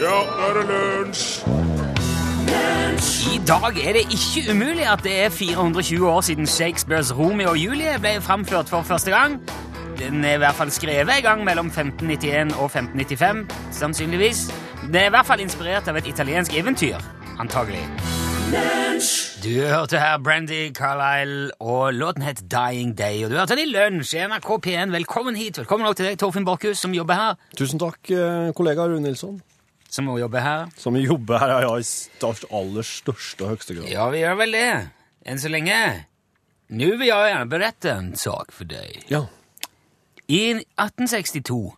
Ja, nå er det lunsj! I dag er det ikke umulig at det er 420 år siden Shakespeares Romeo og Julie ble framført for første gang. Den er i hvert fall skrevet en gang mellom 1591 og 1595, sannsynligvis. Det er i hvert fall inspirert av et italiensk eventyr, antagelig. Du hørte her Brandy Carlisle, og låten het Dying Day. Og du hørte den i lunsj i NRK P1. Velkommen hit. Velkommen også til deg, Torfinn Borchhus, som jobber her. Tusen takk, eh, kollega Rune Nilsson. Som må jobbe her. Som jobber her ja, i størst, aller største og høyeste grad. Ja, vi gjør vel det. Enn så lenge. Nå vil jeg gjerne berette en sak for deg. Ja. I 1862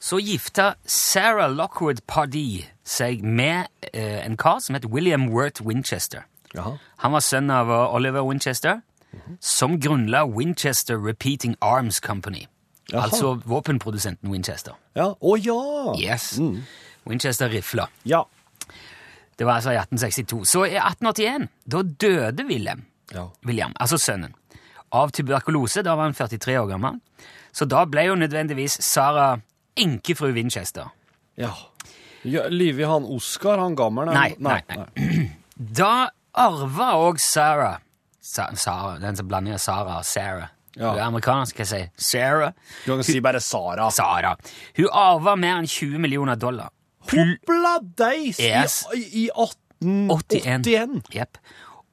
så gifta Sarah Lockwood Pardee seg med eh, en kar som het William Worth Winchester. Jaha. Han var sønn av eh, Oliver Winchester, som grunnla Winchester Repeating Arms Company. Jaha. Altså våpenprodusenten Winchester. Ja. Å ja! Yes. Winchester rifla. Ja. Det var altså i 1862. Så i 1881, da døde William, Ja. William, altså sønnen, av tuberkulose. Da var han 43 år gammel. Så da ble jo nødvendigvis Sara enkefru Winchester. ja. ja Livi han Oskar, han gammel? Nei, nei, nei. Da arva òg Sarah Sa Sarah, Den som blander Sara og Sarah. Ja. Hun er amerikansk, skal jeg si. Sarah. Du kan si bare Sara. Sara. Hun arva mer enn 20 millioner dollar. Hopla deis! Yes. I, I 1881. Yep.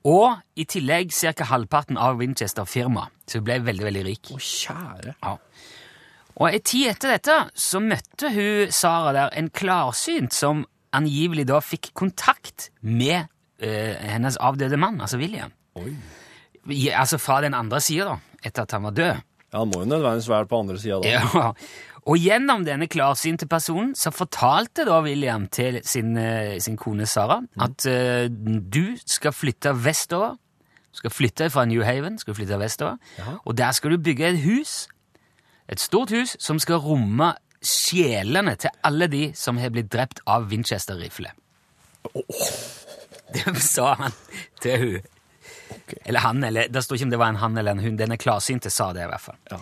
Og i tillegg ca. halvparten av Winchester-firmaet. Så hun ble veldig, veldig rik. Å, kjære. Ja. Og en tid etter dette så møtte hun Sara der en klarsynt som angivelig da fikk kontakt med eh, hennes avdøde mann, altså William. Oi. I, altså fra den andre sida, da, etter at han var død. Ja, han må jo nødvendigvis være på andre sida, da. Ja. Og gjennom denne klarsynte personen så fortalte da William til sin, eh, sin kone Sara at uh, du skal flytte vestover. Du skal flytte fra New Haven, skal flytte vestover, Ja. og der skal du bygge et hus. Et stort hus som skal romme sjelene til alle de som har blitt drept av Winchester-rifle. Det sa han til hun. Eller han, eller Det står ikke om det var en han eller en hun. Denne klarsynte sa det i hvert fall. Ja.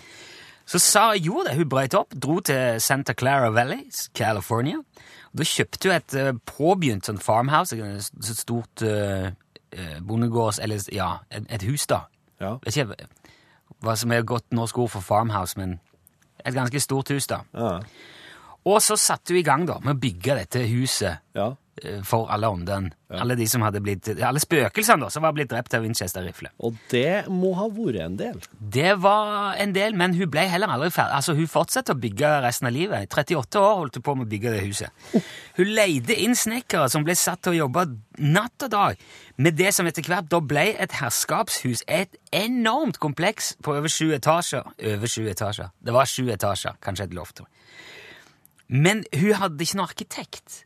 Så Sara gjorde det. Hun brøt opp, dro til Santa Clara Valley, California. Og da kjøpte hun et eh, påbegynt sånn farmhouse, et stort uh, bondegårds... Eller ja, et, et hus, da. Ja. Vet ikke hva som er godt norsk ord for farmhouse, men et ganske stort hus, da. Ja. Og så satte hun i gang da, med å bygge dette huset ja. Eh, for alle åndene. Alle de som hadde blitt, alle spøkelsene da, som var blitt drept av Winchester-rifle. Og det må ha vært en del. Det var en del, men hun ble heller aldri ferdig. Altså, Hun fortsatte å bygge resten av livet. I 38 år holdt hun på med å bygge det huset. Hun leide inn snekkere som ble satt til å jobbe natt og dag med det som etter hvert da ble et herskapshus. Et enormt kompleks på over sju etasjer. Over sju etasjer. Det var sju etasjer, kanskje et loft. Men hun hadde ikke noen arkitekt.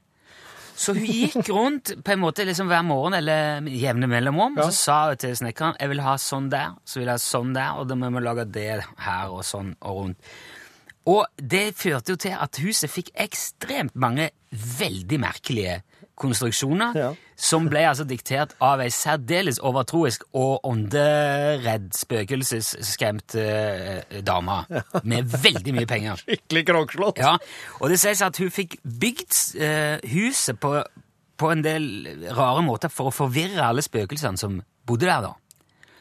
Så hun gikk rundt på en måte liksom hver morgen eller jevne mellomrom, og så sa hun til snekkeren jeg vil ha sånn der, så vil jeg ha sånn der, og da må vi lage det her og sånn og rundt. Og det førte jo til at huset fikk ekstremt mange veldig merkelige konstruksjoner, Ja. som ble altså diktert av ei særdeles overtroisk og ånderedd, spøkelsesskremt eh, dame med veldig mye penger. Skikkelig krogslått. Ja, og det sies at hun fikk bygd eh, huset på, på en del rare måter for å forvirre alle spøkelsene som bodde der. da.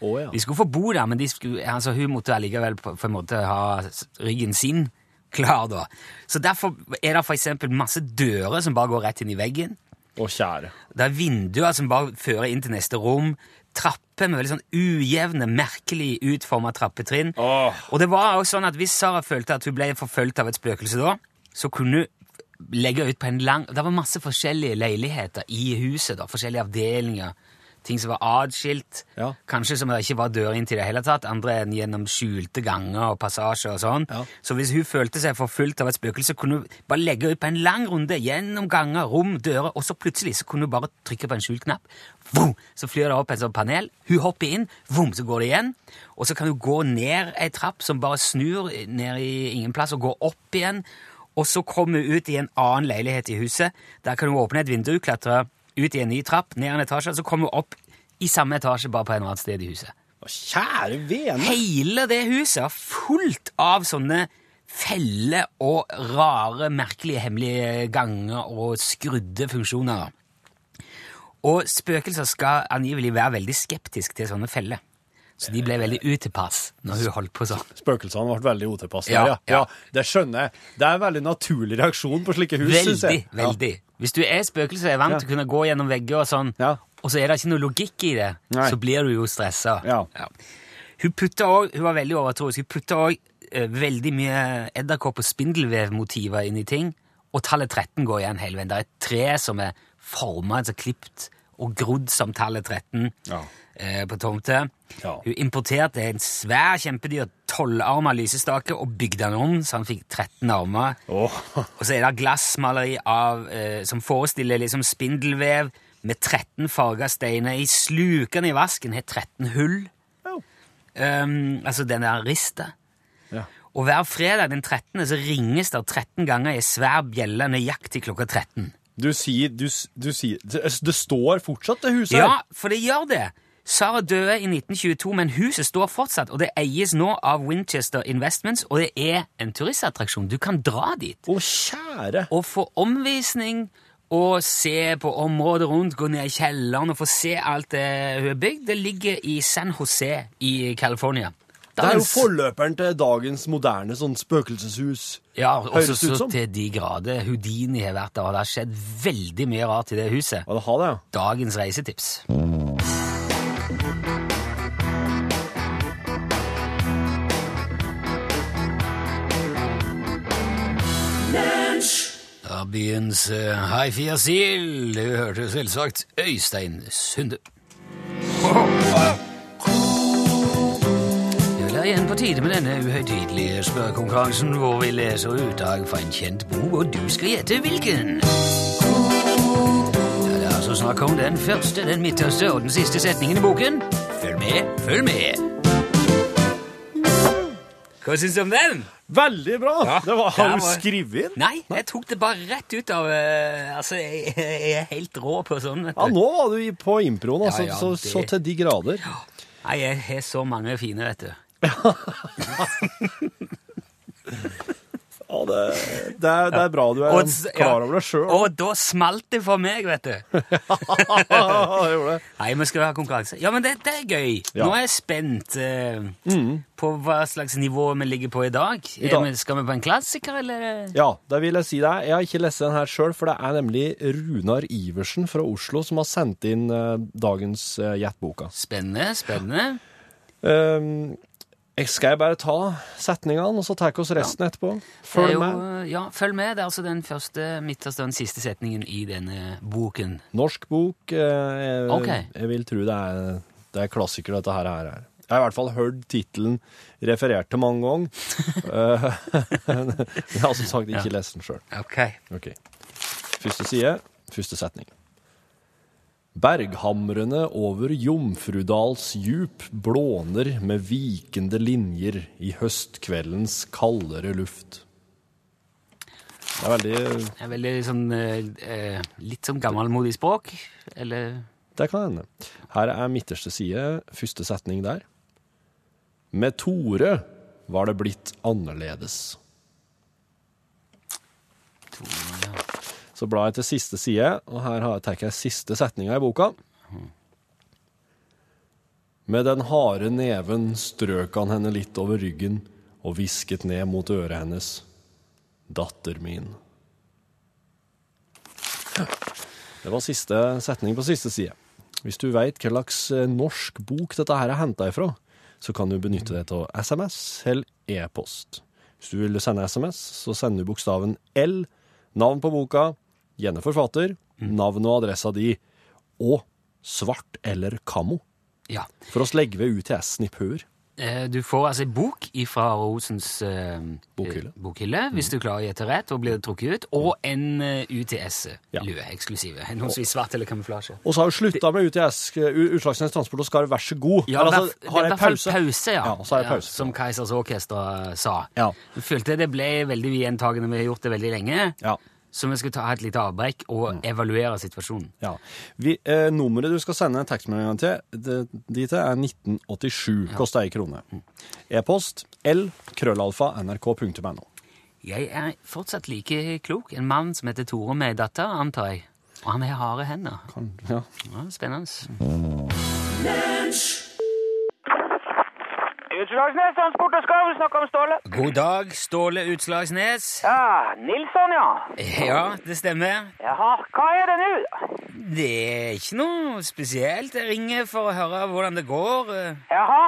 Oh, ja. De skulle få bo der, men de skulle, altså, hun måtte allikevel på, på en måte ha ryggen sin klar. da. Så Derfor er det eksempel masse dører som bare går rett inn i veggen. Å, kjære. Det er vinduer som bare fører inn til neste rom. Trapper med veldig sånn ujevne, merkelig utforma trappetrinn. Oh. Og det var også sånn at hvis Sara følte at hun ble forfulgt av et spøkelse da, så kunne hun legge ut på en lang Det var masse forskjellige leiligheter i huset. da, Forskjellige avdelinger. Ting som var adskilt. Ja. Kanskje som det ikke var dør inn til det hele tatt. Andre enn gjennom skjulte ganger og passasjer og sånn. Ja. Så hvis hun følte seg forfulgt av et spøkelse, kunne hun bare legge ut på en lang runde gjennom ganger, rom, dører, og så plutselig så kunne hun bare trykke på en skjult knapp. Vroom, så flyr det opp et sånt panel. Hun hopper inn, vroom, så går det igjen. Og så kan hun gå ned ei trapp som bare snur ned i ingen plass, og gå opp igjen. Og så kommer hun ut i en annen leilighet i huset. Der kan hun åpne et vindu, klatre ut i en ny trapp, ned en etasje, og så kommer hun opp i samme etasje, bare på en annet sted i huset. Å, Kjære vene! Hele det huset er fullt av sånne feller og rare, merkelige, hemmelige ganger og skrudde funksjoner. Og spøkelser skal angivelig være veldig skeptiske til sånne feller. Så de ble veldig utilpass når hun holdt på sånn. Spøkelsene ble veldig utilpass. Ja, Ja, ja. ja. det skjønner jeg. Det er en veldig naturlig reaksjon på slike hus, synes Veldig, jeg. Hvis du er spøkelse og er vant til å kunne gå gjennom vegger og sånn, Ja. og så er det ikke noe logikk i det, Nei. så blir du jo stressa. Ja. Hun putta også, hun var veldig overtroisk, hun putta òg veldig mye edderkopp- og spindelvevmotiver inn i ting, og tallet 13 går igjen hele veien. Det er et tre som er forma, altså klipt og grodd som tallet 13 Ja. eh, på tomte. Ja. Hun importerte en svær, kjempedyr tolvarma lysestake og bygde den om, så han fikk 13 armer. Oh. Og så er det glassmaleri av, eh, som forestiller liksom spindelvev med 13 farga steiner. I slukene i vasken har 13 hull. Oh. Um, altså den der rista. Ja. Og hver fredag den 13. så ringes det 13 ganger i svær bjelle nøyaktig klokka 13. Du sier, du, du sier det, det står fortsatt det huset Ja, for det gjør det. Sara døde i 1922, men huset står fortsatt, og det eies nå av Winchester Investments, og det er en turistattraksjon. Du kan dra dit. Å, kjære. og få omvisning og se på området rundt, gå ned i kjelleren og få se alt det hun har bygd. Det ligger i San Jose i California. Det er jo forløperen til dagens moderne sånn spøkelseshus. Ja, også så som. til de grader. Houdini har vært der, og det har skjedd veldig mye rart i det huset. Ja, det har det, ja. Dagens reisetips. Da byens uh, high-fiasil. Du hørte selvsagt Øystein Sunde. Det er igjen på tide med denne uhøytidelige spørrekonkurransen hvor vi leser utdrag fra en kjent bok, og du skal gjette hvilken. Ja, det er altså snakk om den første, den midterste og den siste setningen i boken. Følg med, følg med. Hva syns du om den? Veldig bra! Ja, det var, har du var- skrevet inn? Nei, jeg tok det bare rett ut av uh, Altså, jeg, jeg er helt rå på sånn. Ja, nå var du på improen, altså, Ja, ja, så, det- så til de grader. Nei, jeg har så mange fine, vet du. Ja, det, det, er, det er bra du er Og klar over det sjøl. Og da smalt det for meg, vet du. Nei, vi skal ha konkurranse. Ja, men det, det er gøy. Ja. Nå er jeg spent eh, på hva slags nivå vi ligger på i dag. I dag. Vi, skal vi på en klassiker, eller? Ja, det vil jeg si deg. Jeg har ikke lest den her sjøl, for det er nemlig Runar Iversen fra Oslo som har sendt inn eh, dagens uh, Gjett-boka. Spennende, spennende. Um, jeg skal jeg bare ta setningene, og så tar vi oss resten etterpå? Er Følg jo, med. Ja, følg med. Det er altså den første, midterste og den siste setningen i denne boken. Norsk bok. eh, jeg, Ok. jeg vil tro det er, det er klassiker, dette her. er. Jeg har i hvert fall hørt tittelen referert til mange ganger. Jeg har som sagt ikke lest den sjøl. Ok. Ok. Første side, første setning. Berghamrene over Jomfrudals djup blåner med vikende linjer i høstkveldens kaldere luft. Det er veldig Det er veldig sånn eh, eh, Litt sånn gammelmodig språk, eller Det kan hende. Her er midterste side, første setning der. Med Tore var det blitt annerledes. Så blar jeg til siste side, og her har jeg siste setninga i boka. Med den harde neven strøk han henne litt over ryggen og hvisket ned mot øret hennes. Datter min. Det var siste setning på siste side. Hvis du veit hva slags eh, norsk bok dette her er henta ifra, så kan du benytte det til SMS eller e-post. Hvis du vil sende SMS, så sender du bokstaven L, navn på boka, gjerne forfatter, navn og adressa di, og svart eller kammo. Ja. For oss legger ved pør. Eh, Du får altså en bok fra Rosens eh, Bokhylle. eh, bokhylle, hvis du klarer å gjette rett og blir trukket ut, og en eh, Ja. UTS-lue, eksklusive. Henholdsvis svart eller kamuflasje. Og så har hun slutta med UTS, Utslagsnes Transport, og skal vær så god. Ja, Eller, altså, har jeg pause? pause ja. Ja, så har jeg pause. som Kaisers Orkester sa. Ja. Jeg følte det ble veldig gjentagende, vi har gjort det veldig lenge, Ja. Så vi skal ta et lite avbrekk og evaluere situasjonen. Ja. Vi, eh, nummeret du skal sende tekstmeldingen til, det, dit er 1987. Koster ei krone. E-post l krøllalfa nrk.no. Jeg er fortsatt like klok. En mann som heter Tore med ei datter, antar jeg. Og han har harde hender. Kan, ja. Ja, spennende. Utslagsnes Transport og Skarv snakker om Ståle. God dag, Ståle Utslagsnes. Ja, Nilsson, ja. Ja, det stemmer. Jaha, hva er det nå? Det er ikke noe spesielt. Jeg ringer for å høre hvordan det går. eh, Jaha,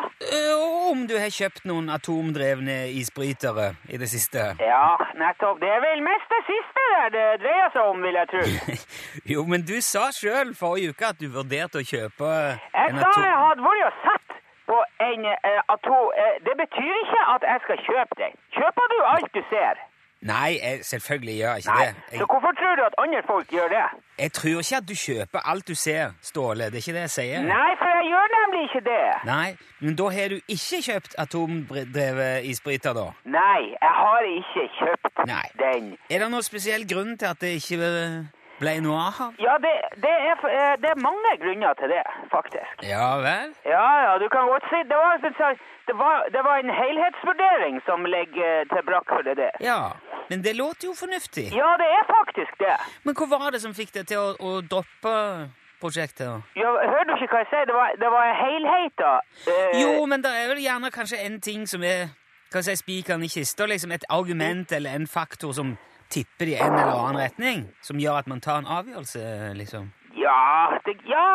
Og om du har kjøpt noen atomdrevne isbrytere i det siste. ja, nettopp. Det er vel mest det siste det dreier seg om, vil jeg tro. Jo, men du sa sjøl forrige uke at du vurderte å kjøpe Jeg en sa jeg hadde vært og sett på en atom... det betyr ikke at jeg skal kjøpe den. Kjøper du alt du ser? Nei, jeg, selvfølgelig gjør jeg ikke Nei, det. så hvorfor tror du at andre folk gjør det? jeg tror ikke at du kjøper alt du ser, Ståle. Det er ikke det jeg sier. Nei, for jeg gjør nemlig ikke det. Nei, men da har du ikke kjøpt atomdrevet isbryter, da? Nei, jeg har ikke kjøpt Nei. den. Er det noen spesiell grunn til at det ikke ble noe av? Ja, det, det, er, eh, det er mange grunner til det, faktisk. Ja vel? Ja, ja, du kan godt si det var, det var, det var en helhetsvurdering som ligger til brakk for det der. Ja, men det låter jo fornuftig. Ja, det er faktisk det. Men hva var det som fikk deg til å, å droppe prosjektet? Ja, hører du ikke hva jeg sier? Det var, det var helheta. eh, Jo, men det er vel gjerne kanskje en ting som er hva si, spikeren i kista, liksom et argument eller en faktor som tipper i en eller annen retning, som gjør at man tar en avgjørelse, liksom. Ja, det, ja,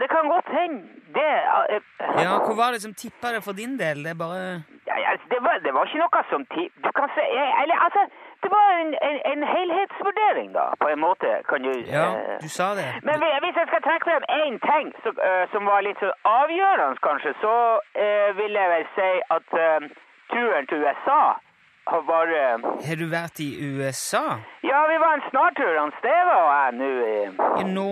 det kan godt hende. Det, eh, Ja, hva var det som tippa det for din del? Det bare ja, ja, det, var, det var ikke noe som ti... Du kan si Eller altså, det var en, en, en helhetsvurdering, da, på en måte, kan du Ja, eh, du sa det. Men hvis jeg skal trekke frem én ting så, uh, som var litt så avgjørende, kanskje, så vil jeg vel si at uh, turen til USA har vært eh, Har du vært i USA? Ja, vi var en snartur, han Steve og jeg nå. i Nå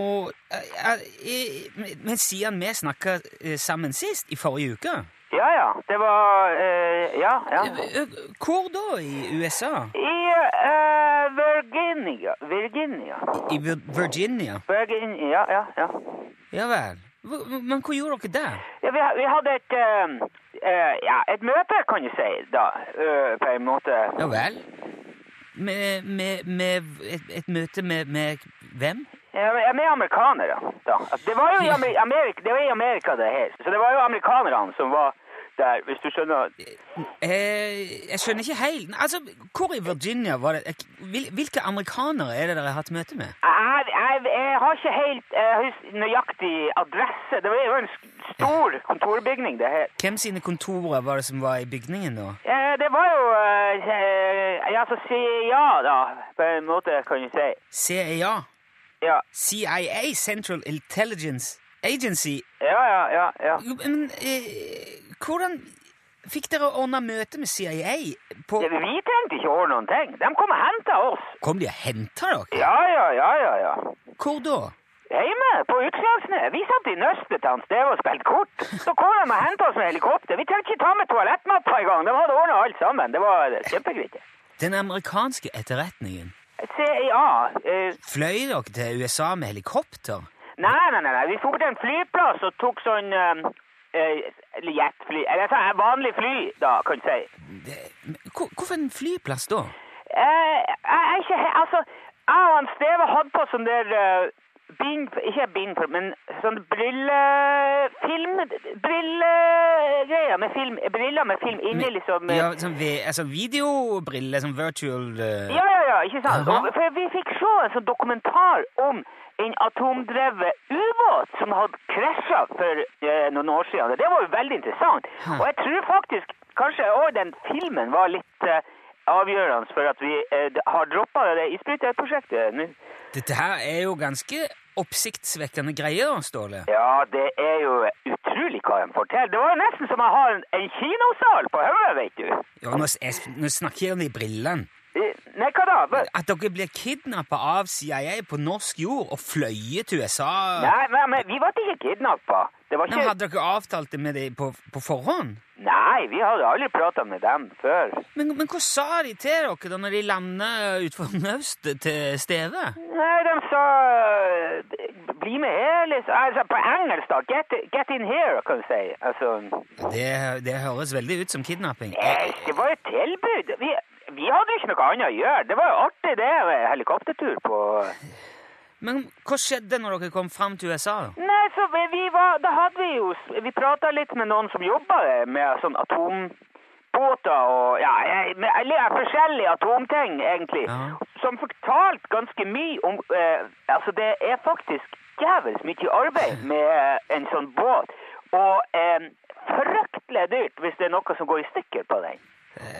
eh, eh, men- siden vi snakka sammen sist, i forrige uke Ja, ja. Det var eh, Ja, ja. eh, Hvor da i USA? I uh, Virginia. Virginia. I Virginia? Virginia, ja, ja. ja. Ja vel. Men hva gjorde dere der? ja vi, vi hadde et uh, uh, Ja, et møte, kan du si, da, uh, på en måte. Ja vel? Med, med, med et, et møte med, med hvem? Ja, med amerikanere, da. Det var jo i Amerika, det var i Amerika det her. Så det var jo amerikanerne som var der, hvis du skjønner. Eh, jeg skjønner ikke helt. Altså, Hvor i Virginia var det Hvilke amerikanere er det dere har hatt møte med? Jeg, jeg, jeg har ikke helt eh, nøyaktig adresse. Det var jo en stor kontorbygning, det her. Hvem sine kontorer var det som var i bygningen da? Eh, det var jo eh, eh, Ja, så si da, på en måte, kan du si. CIA? Ja, CIA? Central Intelligence Agency? ja, ja. ja, ja. Men eh, hvordan fikk dere ordna møte med CIA? På, Ja, Vi trengte ikke ordne noen ting. De kom og henta oss. kom de og henta dere? Ja, ja, ja, ja. ja. Hvor da? Hjemme på Utslagsnes. Vi satt i nøstet til Steve og spilte kort. Så kom de og henta oss med helikopter. Vi trengte ikke ta med toalettmappa engang. De hadde ordna alt sammen. Det var kjempegreit. Den amerikanske etterretningen. CIA eh, Fløy dere til USA med helikopter? Nei, nei, nei. Vi dro til en flyplass og tok sånn Eller eh, eller jetfly Eller sånn vanlig fly, da, kan du si. Det, hvor, hvorfor en flyplass da? Eh, jeg er ikke helt... Altså, jeg og han Steve hadde på sånn der eh, bind... Ikke Bing, men sånn brillefilm... Brillegreier med film. Briller med film inni, liksom. eh, Ja, sånn vi, altså videobriller, sånn virtual uh... Ja, ja, ja, ikke sant? Og, for vi fikk se en sånn dokumentar om en atomdrevet ubåt som hadde krasja for eh, noen år siden. Det var jo veldig interessant. Og jeg tror faktisk kanskje òg den filmen var litt eh, avgjørende for at vi eh, har droppa isbryterprosjektet nå. Dette her er jo ganske oppsiktsvekkende greier, Ståle. Ja, det er jo utrolig hva de får til. Det var jo nesten som å ha en, en kinosal på hodet, vet du. Ja, nå, jeg, nå snakker jeg om de brillene. Nei, hva da? Hva- At dere blir kidnappa av CIA på norsk jord og fløyet til USA Nei, men, vi ble ikke kidnappa. Ikke Hadde dere avtalt det med dem på, på forhånd? Nei, vi hadde aldri prata med dem før. Men, men hva sa de til dere da når de landa utenfor Naust til stedet? Nei, de sa Bli med her, liksom. Altså, på engelsk, da. Get, get in here, kan du si. Altså Det, det høres veldig ut som kidnapping. Nei, Det var et tilbud. Vi, vi hadde jo ikke noe annet å gjøre. Det var jo artig, det, helikoptertur på Men hva skjedde når dere kom fram til USA? da? Nei, så vi, vi var Da hadde vi jo Vi prata litt med noen som jobba med sånn atombåter og Ja, med forskjellige atomting, egentlig. Ja. Som fortalte ganske mye om eh, Altså, det er faktisk jævlig mye arbeid med en sånn båt. Og eh, fryktelig dyrt hvis det er noe som går i stykker på den.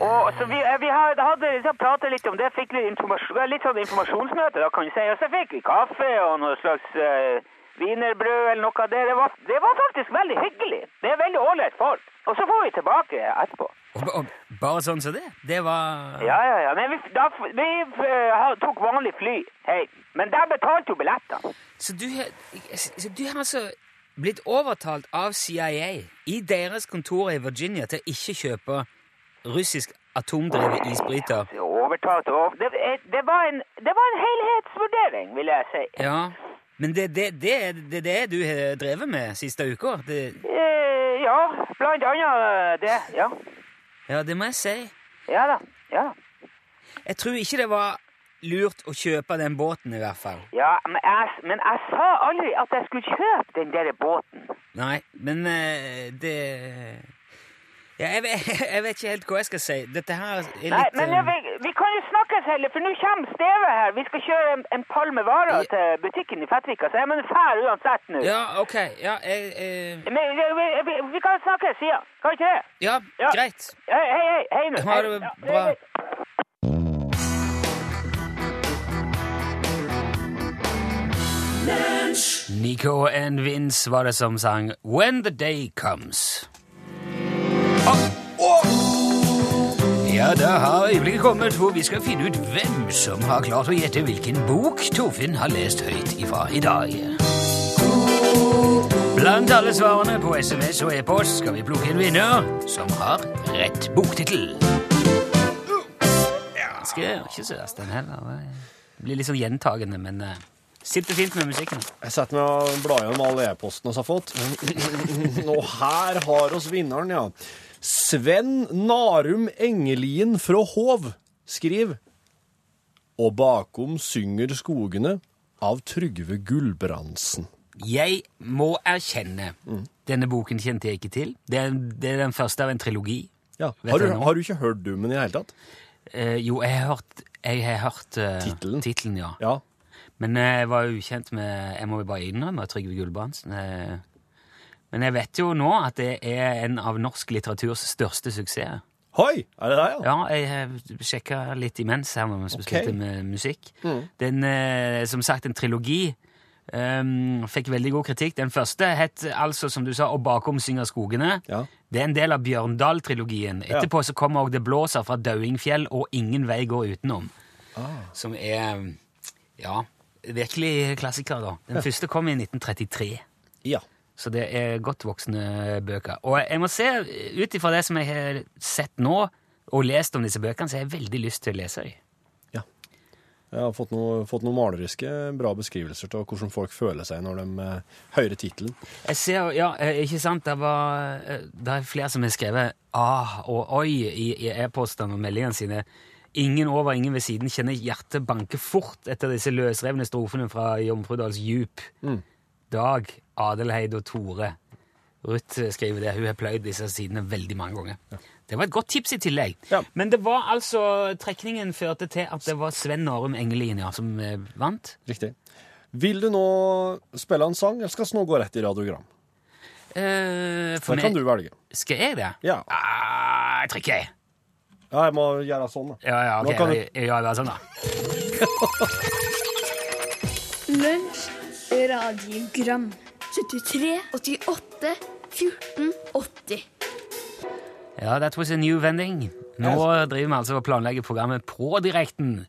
Og så Vi, eh, vi hadde, hadde liksom pratet litt om det, fikk litt, informasjon, litt sånn informasjonsmøte, da kan du si. Og så fikk vi kaffe og noe slags uh, wienerbrød eller noe av det. Det var, det var faktisk veldig hyggelig. Det er veldig ålreit folk. Og så får vi tilbake etterpå. Og, og bare sånn som det? Det var Ja, ja, ja. Men vi, da, vi uh, tok vanlig fly hei. Men der betalte jo billettene. Så du, så du har altså blitt overtalt av CIA i deres kontor i Virginia til å ikke kjøpe russisk atomdrevet isbryter? Overtatt over. Det, det, var en, det var en helhetsvurdering, vil jeg si. Ja, men det det, det, det, det du har drevet med siste uka? Det, Eh, ja, blant annet det. Ja. ja, det må jeg si. Ja da. Ja. Jeg tror ikke det var lurt å kjøpe den båten, i hvert fall. Ja, men jeg, men jeg sa aldri at jeg skulle kjøpe den der båten. Nei, men eh, det ja, jeg, vet, jeg vet ikke helt hva jeg skal si. Dette her er litt Nei, men ja, eh, vi, vi kan jo snakkes heller, for nå kommer Steve her. Vi skal kjøre en, en pall med varer jeg... til butikken i Fettvika, så jeg må dra uansett nå. Ja, ok. Ja, jeg, jeg... Men vi, vi, vi, vi kan snakkes, ja. Kan vi ikke det? ja, Ja. greit. Hei, hei, hei, hei nå. Ha det bra. Nico and Vince var det som sang When the Day Comes. Ja, da har øyeblikket kommet hvor vi skal finne ut hvem som har klart å gjette hvilken bok Torfinn har lest høyt ifra i dag. Blant alle svarene på SMS og e-post skal vi plukke en vinner som har rett boktittel. Ganske ikke så verst, den heller. Det blir litt sånn gjentagende, men uh, sitter fint med musikken. Jeg setter meg og blar gjennom alle e-postene vi har fått. Og her har oss vinneren, ja. Sven Narum Engelien fra Hov skriver Og bakom synger skogene av Trygve Gulbrandsen. Jeg må erkjenne, denne boken kjente jeg ikke til. Det er, det er den første av en trilogi. Ja. Har, du, har du ikke hørt den i det hele tatt? Eh, jo, jeg har hørt, jeg har hørt uh, Tittelen? tittelen, ja. Ja. Men eh, jeg var ukjent med Jeg må bare innrømme Trygve Gulbrandsen. Men jeg vet jo nå at det er en av norsk litteraturs største suksesser. Hoi! Er det deg, ja? Ja, jeg sjekka litt imens her mens vi Ok. spilte med musikk. Mm. Den, eh, som sagt, en trilogi. Um, fikk veldig god kritikk. Den første het altså, som du sa, 'Og bakom synger skogene'. Ja. Det er en del av Bjørndal-trilogien. Etterpå så kommer også 'Det blåser fra Dauingfjell' og 'Ingen vei går utenom'. Ah. Som er ja, virkelig klassiker, da. Den første kom i 1933. Ja. Så det er godt voksne bøker. Og jeg må se, ut ifra det som jeg har sett nå, og lest om disse bøkene, så har jeg veldig lyst til å lese dem. ja. Jeg har fått, noe, fått noen maleriske, bra beskrivelser av hvordan folk føler seg når de eh, hører tittelen. Jeg ser, ja, eh, ikke sant, det, var, eh, det er flere som har skrevet ah og oi i, i e-postene og meldingene sine. Ingen over, ingen ved siden kjenner hjertet banke fort etter disse løsrevne strofene fra Jomfrudals djup. Mm. Dag, Adelheid og Tore. Ruth skriver det. Hun har pløyd disse sidene veldig mange ganger. Det var et godt tips i tillegg. Ja. Men det var altså, trekningen førte til at det var Sven Norum Engelin ja, som eh, vant. Riktig. Vil du nå spille en sang, eller skal vi nå gå rett i radiogram? Eh, for Det kan du velge. Skal jeg det? Ja. Ah, jeg trykker, jeg. Ja, jeg må gjøre sånn, da. Ja, ja, Nå ok. kan jeg, Jeg, jeg sånn, da. Lunsj, radiogram 73, 88, 14, 80 Ja, that was a new vending. Nå driver vi altså og planlegger programmet på direkten.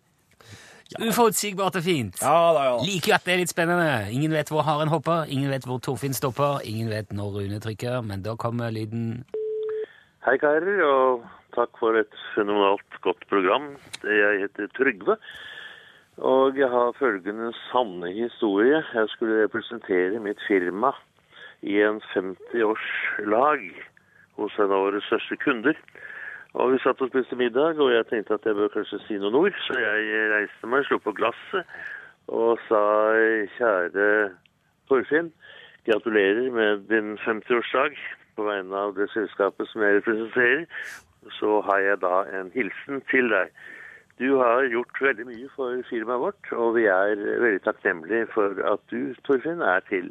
Uforutsigbart og fint. Ja da, ja. Liker at det er litt spennende. Ingen vet hvor haren hopper, ingen vet hvor Torfinn stopper, ingen vet når Rune trykker, men da kommer lyden Hei karer, og takk for et fenomenalt godt program. Jeg heter Trygve, og jeg har følgende sanne historie. Jeg skulle representere mitt firma i en 50-årslag hos en av våre største kunder. Og vi satt og spiste middag, og jeg tenkte at jeg bør kanskje si noen ord. Så jeg reiste meg, slo på glasset og sa kjære Torfinn, gratulerer med din 50-årsdag på vegne av det selskapet som jeg representerer. Så har jeg da en hilsen til deg. Du har gjort veldig mye for firmaet vårt, og vi er veldig takknemlige for at du, Torfinn, er til.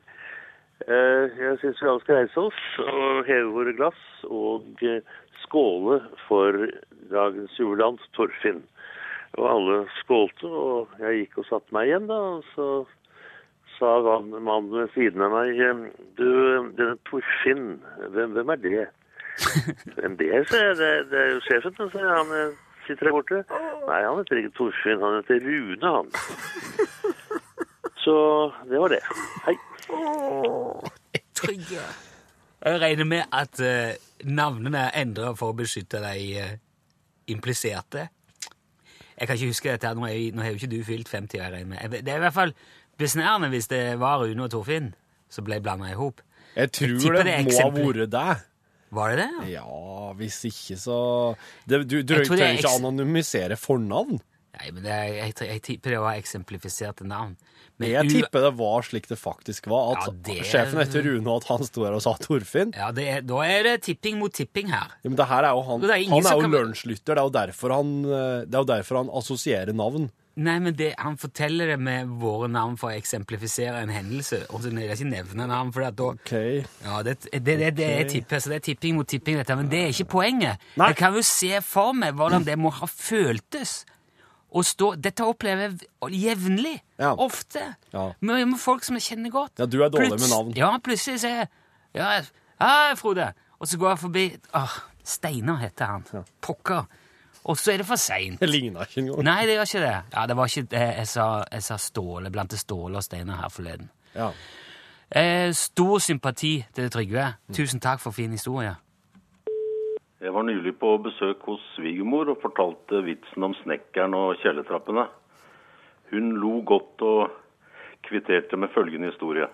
Eh, Jeg syns vi alle skal reise oss og heve våre glass og eh, skåle for dagens jubilant Torfinn. Og alle skålte, og jeg gikk og satte meg igjen, da. Og så sa mannen ved siden av meg eh, Du, denne Torfinn, hvem, hvem er det? Hvem det er, sa jeg. Det, det er jo sjefen, sa jeg. Han sitter der borte. Nei, han heter ikke Torfinn, han heter Rune, han. Så det var det. Hei. Trygge. Jeg regner med at eh, navnene er endra for å beskytte de eh, impliserte. Jeg kan ikke huske dette, her, nå er jeg- nå har jo ikke du fylt 50, jeg regner med. Det er i hvert fall besnærende hvis det var Rune og Torfinn som ble blanda i hop. Jeg tror jeg det, det må ha vært deg. Var det det? Ja, hvis ikke så det, Du, du Jeg trenger ikke anonymisere fornavn. Nei, men det er, jeg, jeg tipper det var eksemplifiserte navn. Men Jeg tipper det var slik det faktisk var. At Ja, det- sjefen heter Rune, og at han sto her og sa Torfinn. Ja, det er, da er det tipping mot tipping her. Ja, men det her er jo han, er han er jo kan- lunsjlytter. Det er jo derfor han, eh, det er jo derfor han assosierer navn. Nei, men det, han forteller det med våre navn for å eksemplifisere en hendelse. Og så vil jeg ikke nevne navn, for da Ok. Ja, det, det, det, det er tipper, så det er tipping mot tipping, dette. Men det er ikke poenget. Nei. Jeg kan jo se for meg hvordan det må ha føltes å stå Dette opplever jeg jevnlig. Ja. Ofte. Ja. Med, med folk som jeg kjenner godt. Ja, du er dårlig med navn. Ja, plutselig sier jeg Ja, ja, Frode. Og så går jeg forbi Åh, Steinar heter han. Pokker. Og så er det for seint. Det ligna ikke engang. Nei, det gjør ikke det. Ja, det var ikke det. Jeg sa, jeg sa Ståle, blant Ståle og Steinar her forleden. Ja. Eh, stor sympati til Trygve. Tusen takk for fin historie. Jeg var nylig på besøk hos svigermor og fortalte vitsen om snekkeren og kjellertrappene. Hun lo godt og kvitterte med følgende historie.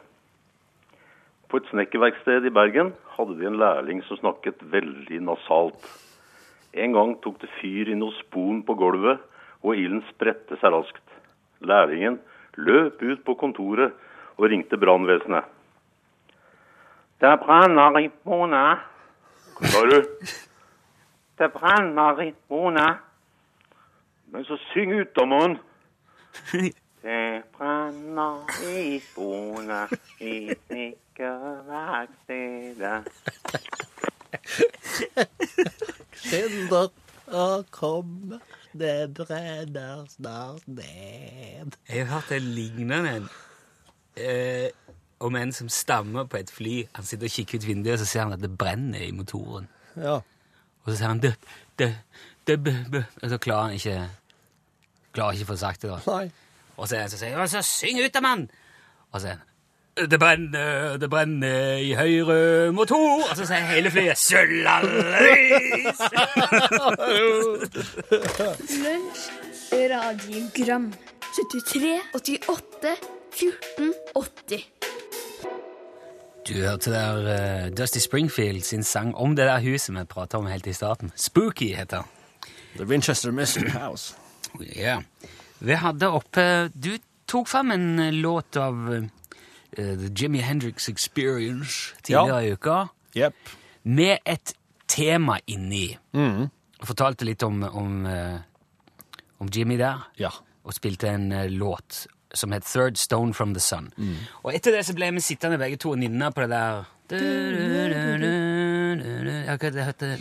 På et snekkerverksted i Bergen hadde de en lærling som snakket veldig nasalt. En gang tok det fyr i noe spon på gulvet, og ilden spredte seg raskt. Lærlingen løp ut på kontoret og ringte brannvesenet. Det brenner i Mona. Hva sa du? Det brenner i Mona. Men så syng ut, da, mann. Det brenner i Mona i snekkerverkstedet. Synder å komme, det brenner snart ned. Jeg har hørt en lignende en eh, om en som stammer på et fly. Han sitter og kikker ut vinduet, og så ser han at det brenner i motoren. Ja. Og så sier han det, det, det. Og så klarer han ikke klarer ikke å få sagt det. da. Nei. Og så, så sier han så syng ut da, mann! Og så sier han det brenner, det brenner i høyre motor! Og så sier hele flyet Søllaløys! Lunsj, radiogram 73, 88, 14, 80 Du hørte der uh, Dusty Springfield sin sang om det der huset vi prata om helt i starten. Spooky heter den. The Winchester Mystery House. Ja. Vi hadde oppe Du tok fram en eh, låt av eh, The Jimi Hendrix Experience tidligere i uka, Yep. med et tema inni. Mm. Fortalte litt om, om, eh, om Jimmy der, Ja. og spilte en eh, låt som het Third Stone from the Sun. Og etter det så ble vi sittende begge to og nynne på det der Ja, hva det heter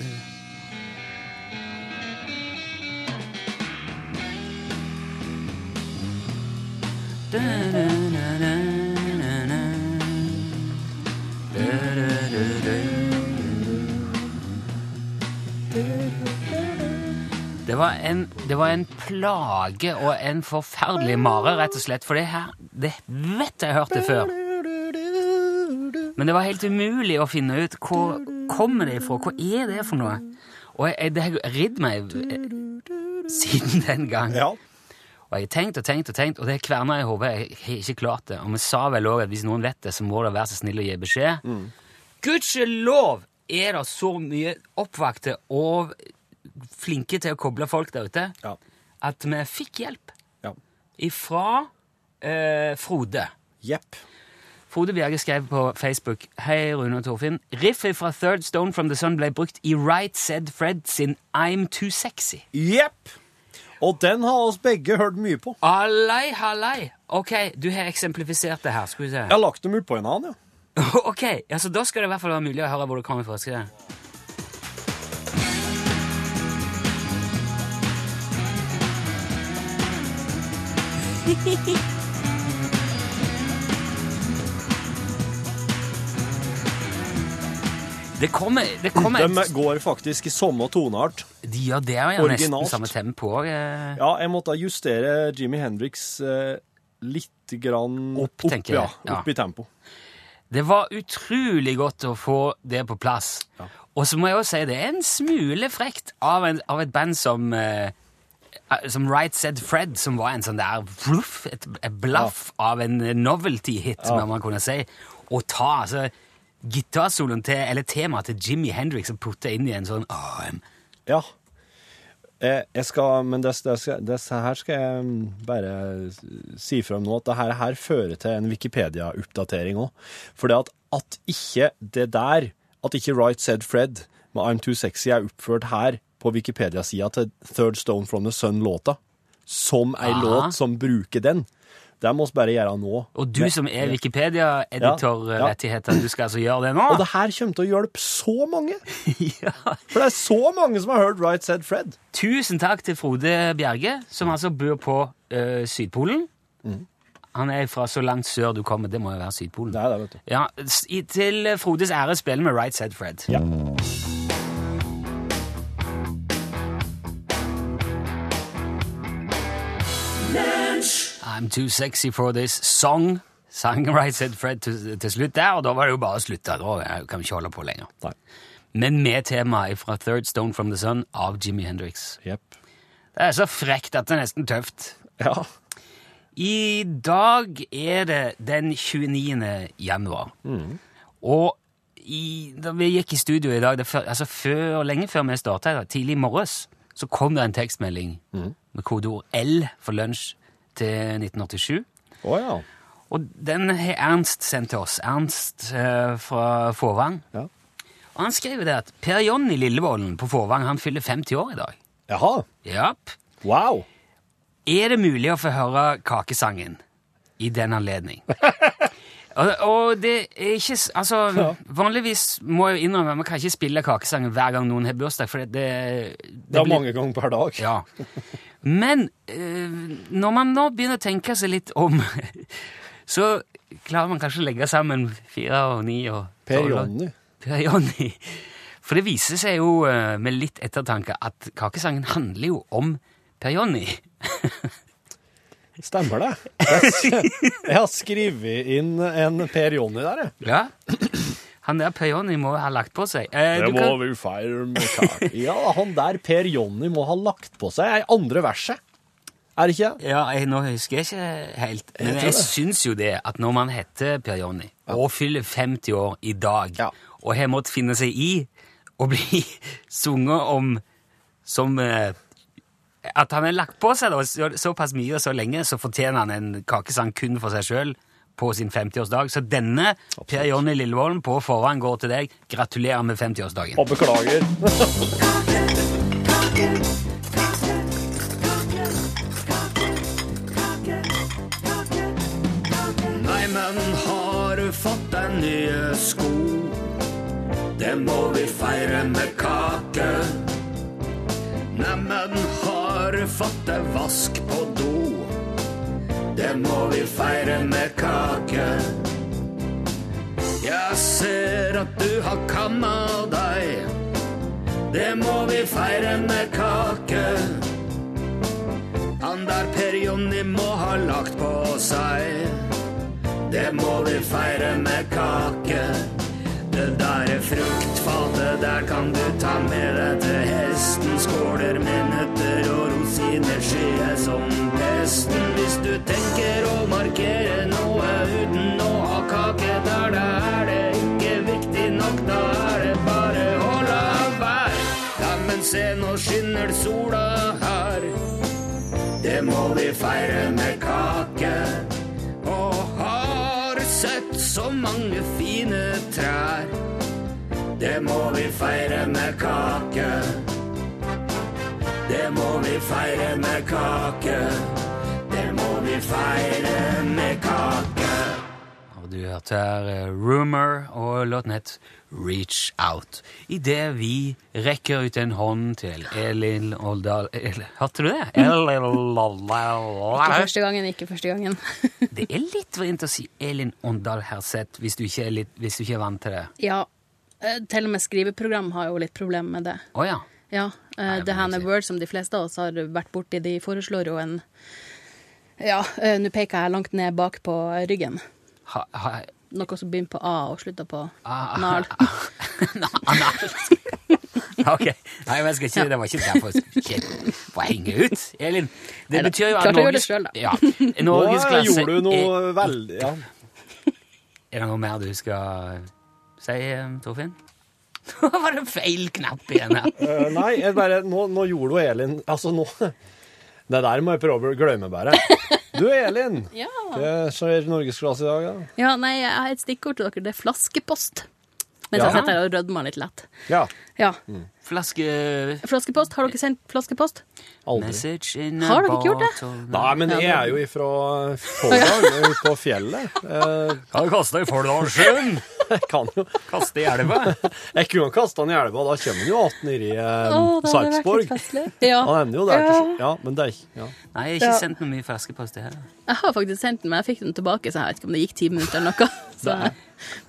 Det var, en, det var en plage og en forferdelig mare, rett og slett. For det her Det vet jeg hørte før. Men det var helt umulig å finne ut hvor kommer det ifra. Hva er det for noe? Og jeg, det har ridd meg eh, siden den gang. Ja. Og jeg har tenkt og tenkt og tenkt, og det kverna i hodet. Jeg har ikke klart det. Og vi sa vel òg at hvis noen vet det, så må det være så snill å gi beskjed. Gudskjelov er det så mye oppvakte og flinke til å koble folk der ute, Ja. at vi fikk hjelp Ja. ifra eh, Frode. Jepp. Frode Bjerge skrev på Facebook Hei, Rune og Torfinn. Riffet fra Third Stone from the Sun ble brukt i Right Said Fred sin I'm Too Sexy. Jepp. Og den har oss begge hørt mye på. Allei, hallei. Ok, du har eksemplifisert det her. Skal vi se. Jeg har lagt dem ut på en annen, ja. ok, altså da skal det i hvert fall være mulig å høre hvor det kommer fra. Skal jeg? Det kommer, det kommer De går faktisk i samme toneart. De gjør det, ja. Nesten Originalt. samme tempo. Eh. Ja, jeg måtte justere Jimmy Hendrix eh, litt grann Opp, tenker ja, jeg. Ja. opp i tempo. Det var utrolig godt å få det på plass. Og så må jeg også si det er en smule frekt av, en, av et band som eh, som Right Said Fred, som var en sånn der fluff, et, et blaff av en novelty-hit, må man kunne si, å ta altså gitarsoloen til, eller temaet til Jimmy Hendrix og putte inn i en sånn AM. Ja. Jeg, jeg skal, men det, det, det her skal jeg mm, bare si frem nå, at det her, her fører til en Wikipedia-oppdatering òg. For det at, at ikke det der, at ikke Right Said Fred med I'm Too Sexy er oppført her på Wikipedia-sida til Third Stone From The Sun-låta, som ei Aha. låt som bruker den, det må vi bare gjøre nå. Og du som er Wikipedia-editorrettigheter, du skal altså gjøre det nå? Og det her kommer til å hjelpe så mange! ja. For det er så mange som har hørt Right Said Fred. Tusen takk til Frode Bjerge, som altså bor på eh, Sydpolen. Han er fra så langt sør du kommer. Det må jo være Sydpolen. Det er det, vet du. Ja, Til eh, Frodes ære spiller vi Right Said Fred. Ja. I'm too sexy for this song. Sang Right Said Fred til, til slutt der, og da var det jo bare å slutte. Da kan vi ikke holde på lenger. Nei. Men med temaet fra Third Stone from the Sun av Jimi Hendrix. Yep. Det er så frekt at det er nesten tøft. Ja. I dag er det den 29. januar. Og i, da vi gikk i studio i dag, før, altså før, lenge før vi starta, tidlig i morges, så kom det en tekstmelding med kodeord L for lunsj til 1987. Å ja. Og den har Ernst sendt til oss. Ernst eh, fra Fåvang. Ja. Og han skriver det at Per Jonny Lillevollen på Fåvang han fyller 50 år i dag. Jaha. Japp. Wow. Er det mulig å få høre kakesangen i den anledning? og, det er ikke Altså, Altså, vanligvis må jeg innrømme at man kan ikke spille kakesangen hver gang noen har bursdag, for det, det, Det er blir- mange ganger per dag. Ja. Men eh, når man nå begynner å tenke seg litt om, så klarer man kanskje å legge sammen fire og ni og Per. Jonny. Per Jonny. For det viser seg jo eh, med litt ettertanke at kakesangen handler jo om Per Jonny. Stemmer det? Jeg, har skrevet inn en Per Jonny der, jeg. Ja. Han der Per Jonny må ha lagt på seg. Eh, Det du må kan, vi feire med kake. Ja, han der Per Jonny må ha lagt på seg ei andre verset. Er det ikke? ja, jeg, nå husker jeg ikke helt, men jeg, jeg, syns jo det at når man heter Per Jonny og fyller 50 år i dag, Ja. og har måttet finne seg i å bli sunget om som eh, At han har lagt på seg da, så, såpass mye og så lenge, så fortjener han en kakesang kun for seg sjøl på sin 50-årsdag. Så denne Per Jonny Lillevolden på forhånd går til deg. Gratulerer med 50-årsdagen. Og beklager. Nei, men har du fått deg nye sko? Det må vi feire med kake. Neimen, har fått deg vask på do? Det må vi feire med kake. Jeg ser at du har kanna deg. Det må vi feire med kake. Han der Per Jonny må ha lagt på seg. Det må vi feire med kake. Det der fruktfatet, der kan du ta med deg til hesten. Skåler med og skyer som pesten. Hvis du tenker å markere noe uten å ha kake, der det er det ikke viktig nok. Da er det bare å la være. Ja, men se, nå skinner sola her. Det må vi feire med kake. Og har sett så mange fine trær. Det må vi feire med kake. Det må vi feire med kake. Det må vi feire med kake. Og du hørte her eh, Rumor, og låten het Reach Out. Idet vi rekker ut en hånd til Elin Oldal El- Hørte du det? Elin Ikke første gangen, ikke første gangen. Det er litt vrient å si Elin Åndal Herseth hvis, du ikke er hvis du ikke er vant til det. ja, eh, til og med skriveprogram har jo litt problemer med det. Oh, ja. Ja, eh, Nei, det her med. Word som de fleste av oss har vært borti, de foreslår jo en Ja, eh, nå peker jeg langt ned bak på ryggen. Ha, ha, Noe som begynner på A og slutter på Ah, nal. Anal. ok. Nei, men jeg skal ikke, det var ikke derfor jeg skulle henge ut. Elin, det betyr jo at klart å gjøre det sjøl, da. ja, Nå gjorde du noe er, veldig Ja. er det noe mer du skal si, Torfinn? Nå var det feil knapp igjen her. Uh, nei, jeg bare, nå, nå gjorde jo Elin Altså, nå Det der må jeg prøve å glemme, bare. Du, Elin. Ja. Hva skjer norgesklasse i dag, da? ja, nei, jeg har et stikkord til dere. Det er flaskepost. Mens Ja. jeg sitter her og rødmer litt lett. Ja. Ja. Flaske Flaskepost. Har dere sendt flaskepost? Aldri. In Har dere ikke gjort det? Nei, men jeg er jo ifra Folldal, på fjellet. Eh, Hva det koster i Folldalssjøen? Jeg kan jo Kaste i elva? Jeg kunne kaste den i elva, da kommer den jo att nedi eh, Sarpsborg. Ja. Han ender jo der Ja. til Ja, men det er ikke ja. Nei, jeg har ikke Ja. sendt noe mye flaskepost. det her. Jeg har faktisk sendt den, men jeg fikk den tilbake, så jeg vet ikke om det gikk ti minutter eller noe. Så jeg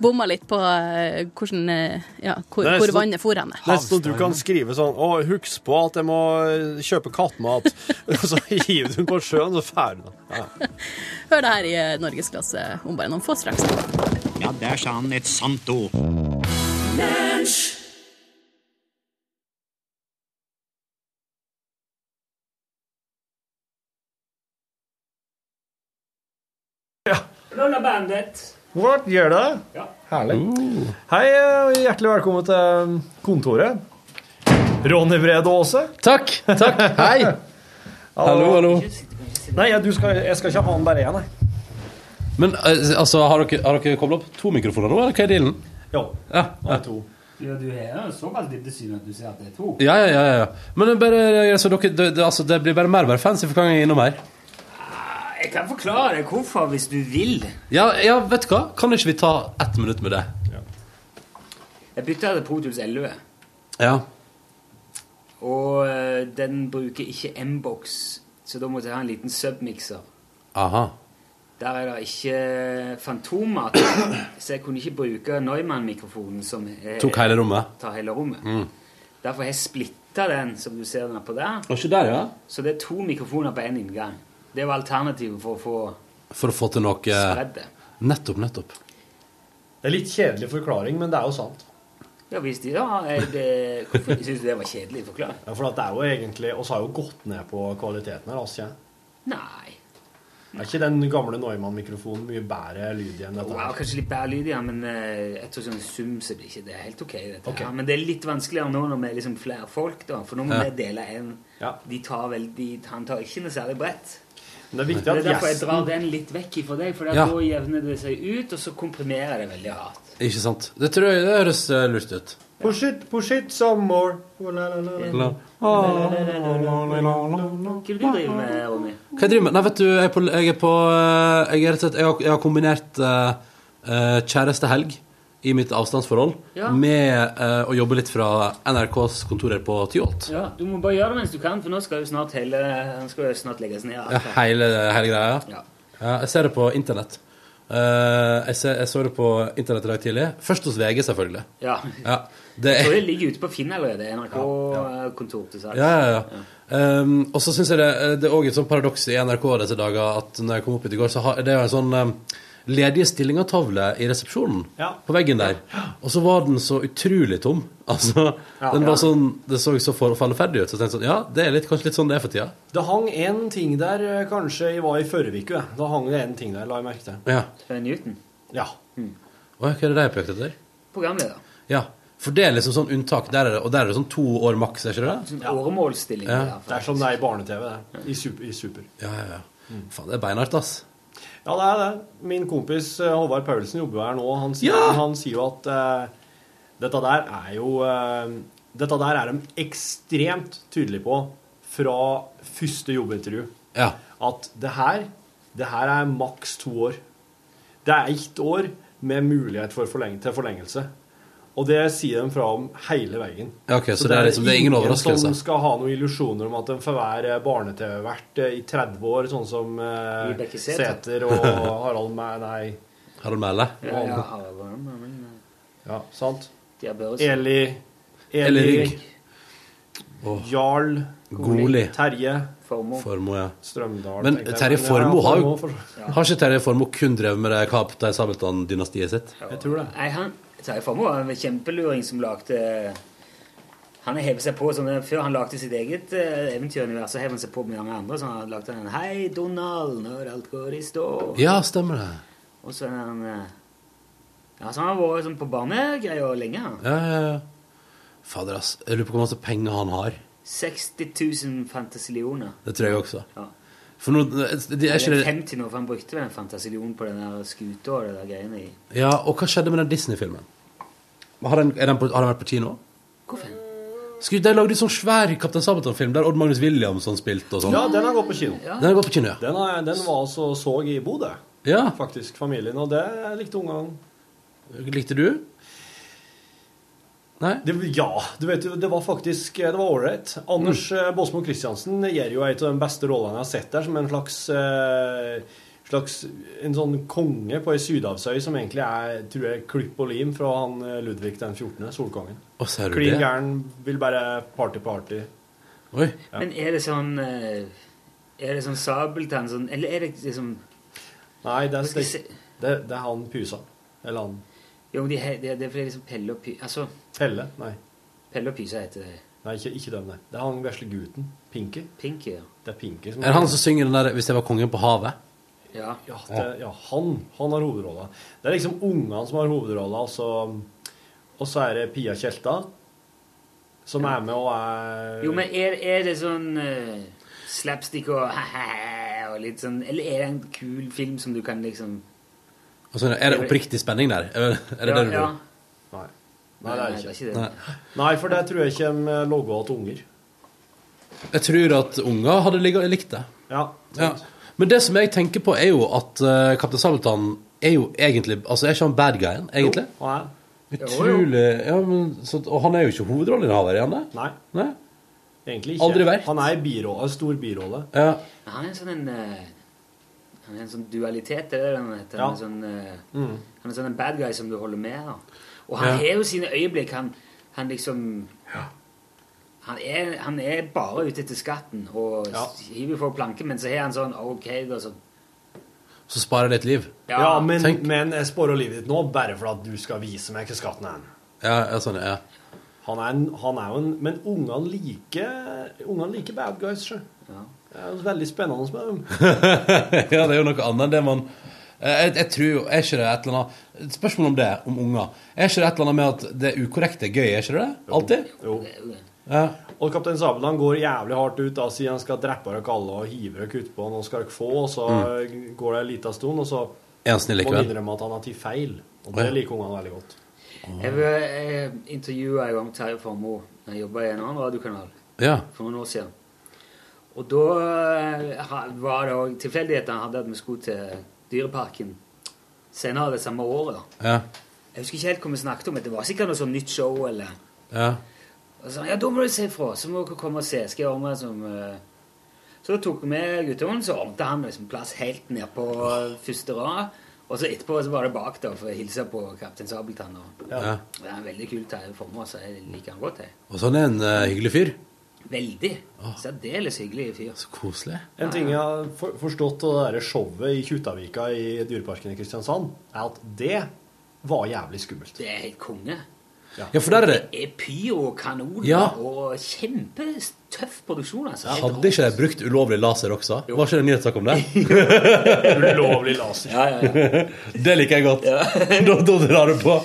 bomma litt på eh, hvordan, eh, ja, hvor, hvor så- vannet for henne. Nesten du kan skrive sånn Å, husk på at jeg må eh, kjøpe kattemat. Og så hiver du den på sjøen, så ferdig. Ja. Hør det her i Norgesklasse om bare noen få straks. Ja, der sa han et sant ord. Lola Bandit. What, gjør det? Ja. Herlig. Hei, og hjertelig velkommen til kontoret. Ronny Brede Aase. Takk. takk, Hei. Hallo, hallo. Nei, ja, du skal, jeg skal ikke ha han bare én, nei. Men eh, altså, har dere, har dere koblet opp to mikrofoner nå, eller hva er dealen? Jo, Ja, nå er det to. Ja, du har såpass dybdesyn at du ser at det er to. ja, ja. ja, ja. Men det, er bare, altså, dere, det, det, altså, det blir bare mer og mer fancy for hver gang jeg er innom her. Jeg kan forklare hvorfor, hvis du vil. Ja, ja, vet du hva? Kan ikke vi ta ett minutt med det? Jeg bytta til Pro Tools 11, Ja. og eh, den bruker ikke M-box, så da måtte jeg ha en liten submixer. Aha. Der er det ikke fantommat, så jeg kunne ikke bruke Neumann-mikrofonen som er, Tok hele rommet. tar hele rommet. Derfor har jeg splitta den, som du ser den på der. Og ikke der, ja? Så det er to mikrofoner på én inngang. Det var alternativet for å få For å få til noe spredd. Nettopp, nettopp. Det er litt kjedelig forklaring, men det er jo sant. Ja visst, de da det, hvorfor syns du det var kjedelig forklaring? Ja, for at det er jo egentlig Vi har jo gått ned på kvaliteten her, altså. ikke? Nei. Er ikke den gamle Neumann-mikrofonen mye bedre lyd igjen dette Wow, Ja, kanskje litt bedre lyd, ja, men uh, etter sånn sum så blir ikke det helt ok. Dette, Ok. her. Men det er litt vanskeligere nå når vi er liksom flere folk, da. For nå må Ja. vi dele en. Ja. De tar vel, de, han tar ikke noe særlig bredt. Men det er viktig at Det er derfor jeg drar den litt vekk ifra deg, for Ja. da jevner det seg ut, og så komprimerer det veldig hardt. Ikke sant? Det tror jeg det høres eh, lurt ut. Push it, push it some more. Oh. Hva driver du med, Ronny? Hva jeg driver med? Nei, vet du, jeg er på, jeg er på eh, Jeg, er slett, jeg, har, jeg har kombinert uh, kjærestehelg i mitt avstandsforhold Ja. med uh, å jobbe litt fra NRKs kontorer på Tyholt. Ja, Du må bare gjøre det mens du kan, for nå skal jo snart hele Han skal jo snart legges ned. Ja, hele, hele greia. Ja. Ja, jeg ser det på internett. Eh, jeg, ser, jeg så det på internett i dag tidlig. Først hos VG, selvfølgelig. ja. Ja, det jeg tror det ligger ute på Finn allerede. NRK-kontor til salgs. ja, ja, ja. Um, og så syns jeg det, det er også et sånt paradoks i NRK disse dager at når jeg kom opp hit i går, så har, det er jo en sånn um, ledige stillinger-tavle i resepsjonen Ja. på veggen der. Og så var den så utrolig tom. Altså, den var sånn, Det så så falleferdig ut. Så jeg tenkte sånn, ja, det er litt, kanskje litt sånn det er for tida. Det hang en ting der, eh, kanskje jeg var i forrige uke. Da hang det en ting der, la jeg merke til. Ja. Newton. Ja. Og hva er det de er på jakt etter? Programleder. Ja. For det er liksom sånn unntak, der er det, og der er det sånn to år maks, er ikke det? Sånn åremålsstilling. Ja. Ja. Det er som det er i barne-TV. I super. I super. Ja, ja, ja. Faen, det er beinhardt, ass. Ja, det er det. Min kompis eh, Håvard Paulsen jobber her nå. Han sier, Ja! han sier jo at uh, dette der er jo uh, Dette der er de ekstremt tydelige på fra første jobbintervju. Ja. At det her, det her er maks to år. Det er ett år med mulighet for forleng til forlengelse. Og det sier de fra om hele veien. Ja, ok, så det er liksom- det er ingen overraskelse. som skal ha noen illusjoner om at de får være barne-TV-vert i 30 år, sånn som eh, Sæther. Og Harald Mæ... Nei. Harald Mæle? Ja, ja, Harald, Mæle. Ja, sant? Eli Eli Rygg. Jarl Goli. Terje Formo. Formo ja. Strømdal. Men. Terje Formo har jo Har ikke Terje Formo kun drevet med det Kaptein Sabeltann-dynastiet sitt? Jeg tror det. Nei, han Terje var en kjempeluring som lagde Han hevet seg på sånn, Før han lagde sitt eget uh, eventyrunivers, så hev han seg på med mange andre. Så han lagde en 'Hei, Donald, når alt går i stå'. Ja, stemmer det. Og så er han eh, Ja, så han har vært sånn på barnegreier lenge. han. Ja, ja, ja. Fader, ass. Jeg lurer på hvor masse penger han har. 60 000 fantasillioner. Det tror jeg også. Ja. For nå det er ikke det 50 nå, for han brukte vel en fantasillion på den der skuta og det der greiene i. Ja, og hva skjedde med den Disney-filmen? Har den, er den på, har den vært på kino? Hvorfor? Skulle, de lagde jo sånn svær Kaptein Sabeltann-film der Odd Magnus Williamson spilte og sånn. Ja, den har gått på kino. Ja. Den har gått på kino, ja. Den, er, den var altså så i Bodø, ja. faktisk, familien, og det likte ungene. Likte du? Nei? Det, ja, du vet jo, det var faktisk Det var ålreit. Anders Mm. eh, Båsmo Christiansen gjør jo en av de beste rollene jeg har sett der, som en slags eh, slags En sånn konge på ei sydhavsøy som egentlig er tror jeg, klipp og lim fra han eh, Ludvig den 14., solkongen. Klin det? gæren, vil bare party-party. Oi. Ja. Men er det sånn eh, Er det sånn sabeltann sånn Eller er det liksom Nei, det er, det, det, det er han Pusa. Eller han Jo, men de, he- det, det er fordi liksom Pelle og Py... Altså, Pelle. Nei, Pelle og Pysa heter det. nei ikke, ikke den, nei. Det er han vesle gutten. Pinky. Pinky, ja. Det er Pinky som Er det han som synger den der 'Hvis jeg var kongen på havet'? Ja. Ja, det, ja han, han har hovedrolla. Det er liksom ungene som har hovedrolla, og så, og så er det Pia Tjelta som er med og er Jo, men er, er det sånn uh, slapstick og og litt sånn Eller er det en kul film som du kan liksom Altså, er det oppriktig spenning der? Er er det, Ja, det du ja. Nei. Det er det er ikke. det. Nei. Nei, for det tror jeg ikke de logger til unger. Jeg tror at unger hadde ligget- likt det. Ja. Ja. Men det som jeg tenker på, er jo at uh, Kaptein Sabeltann er jo egentlig Altså, er ikke han bad guyen, egentlig? Jo, han er. Utrolig ja, men, så, Og han er jo ikke hovedrolleinnehaver, er han det? Nei, Nei? egentlig ikke. Aldri vært. Han er i en stor birolle. Ja. Han er en sånn en eh, Han er en sånn dualitet, det er det han heter. Ja. Han er sånn, uh, Mm. han er sånn en bad guy som du holder med. Da. Og han Ja. har jo sine øyeblikk. Han, han liksom han er, han er bare ute etter skatten og Ja. hiver for planke, men så har han sånn OK, da, så Så sparer det et liv. Ja, Ja, men, tenk- men jeg sparer livet ditt nå bare for at du skal vise meg hva skatten er. Ja, ja sånn, ja. Han er, en, han er jo en Men ungene liker Ungene liker bad guys, sjø. Ja. Det er jo veldig spennende med dem. ja, det er jo noe annet enn det man jeg, jeg tror jo, Er ikke det et eller annet et Spørsmål om det, om unger. Er ikke det et eller annet med at det ukorrekte er gøy? Er ikke det? Alltid? Jo. jo. Ja. Og Kaptein Sabeltann går jævlig hardt ut og sier han skal drepe dere alle og hive dere utpå. Nå skal dere få, og så går det en liten stund, og så han må han innrømme at han har tatt feil. Og det liker ungene veldig godt. Jeg, jeg intervjua en gang Terje Formoe da jeg jobba i en annen radiokanal Ja. for noen år siden. Og da eh, var det òg tilfeldigheter han hadde at vi skulle til Dyreparken senere det samme året. Ja. Jeg husker ikke helt hva vi snakket om. Det var sikkert noe sånn nytt show. eller... ja. Så, ja, da må du si ifra, så må dere komme og se. Skal jeg ordne som eh, Så da tok vi med guttungen, så ordnet han liksom plass helt ned på første rad. Og så etterpå så var det bak da for å hilse på Kaptein Sabeltann. Og ja. det er en veldig kul Terje Formoe, så jeg liker han godt. jeg. Og sånn er en uh, hyggelig fyr. Veldig. Særdeles hyggelig fyr. Så koselig. En ting jeg har forstått av det der showet i Kjuttaviga i Dyreparken i Kristiansand, er at det var jævlig skummelt. Det er helt konge. Ja, for der er det Det er pyro og kanoner Ja. og kjempetøff produksjon. altså. Hadde ikke de brukt ulovlig laser også? Var ikke det nyhetssak om det? Ulovlig laser. Ja, ja, ja. det liker jeg godt. da, da drar du på.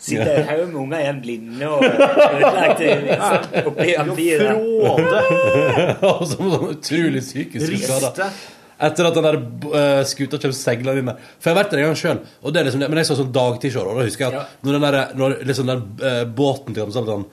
Sitter en haug med unger igjen blinde og ødelagte oppi amfiet. Og som sånn utrolig psykisk skada. Etter at den der uh, skuta kommer seilende inn der. For jeg har vært der en gang sjøl. Men jeg så sånn dagtidsshow, og da husker jeg at når den, der, når liksom den uh, båten til sånn,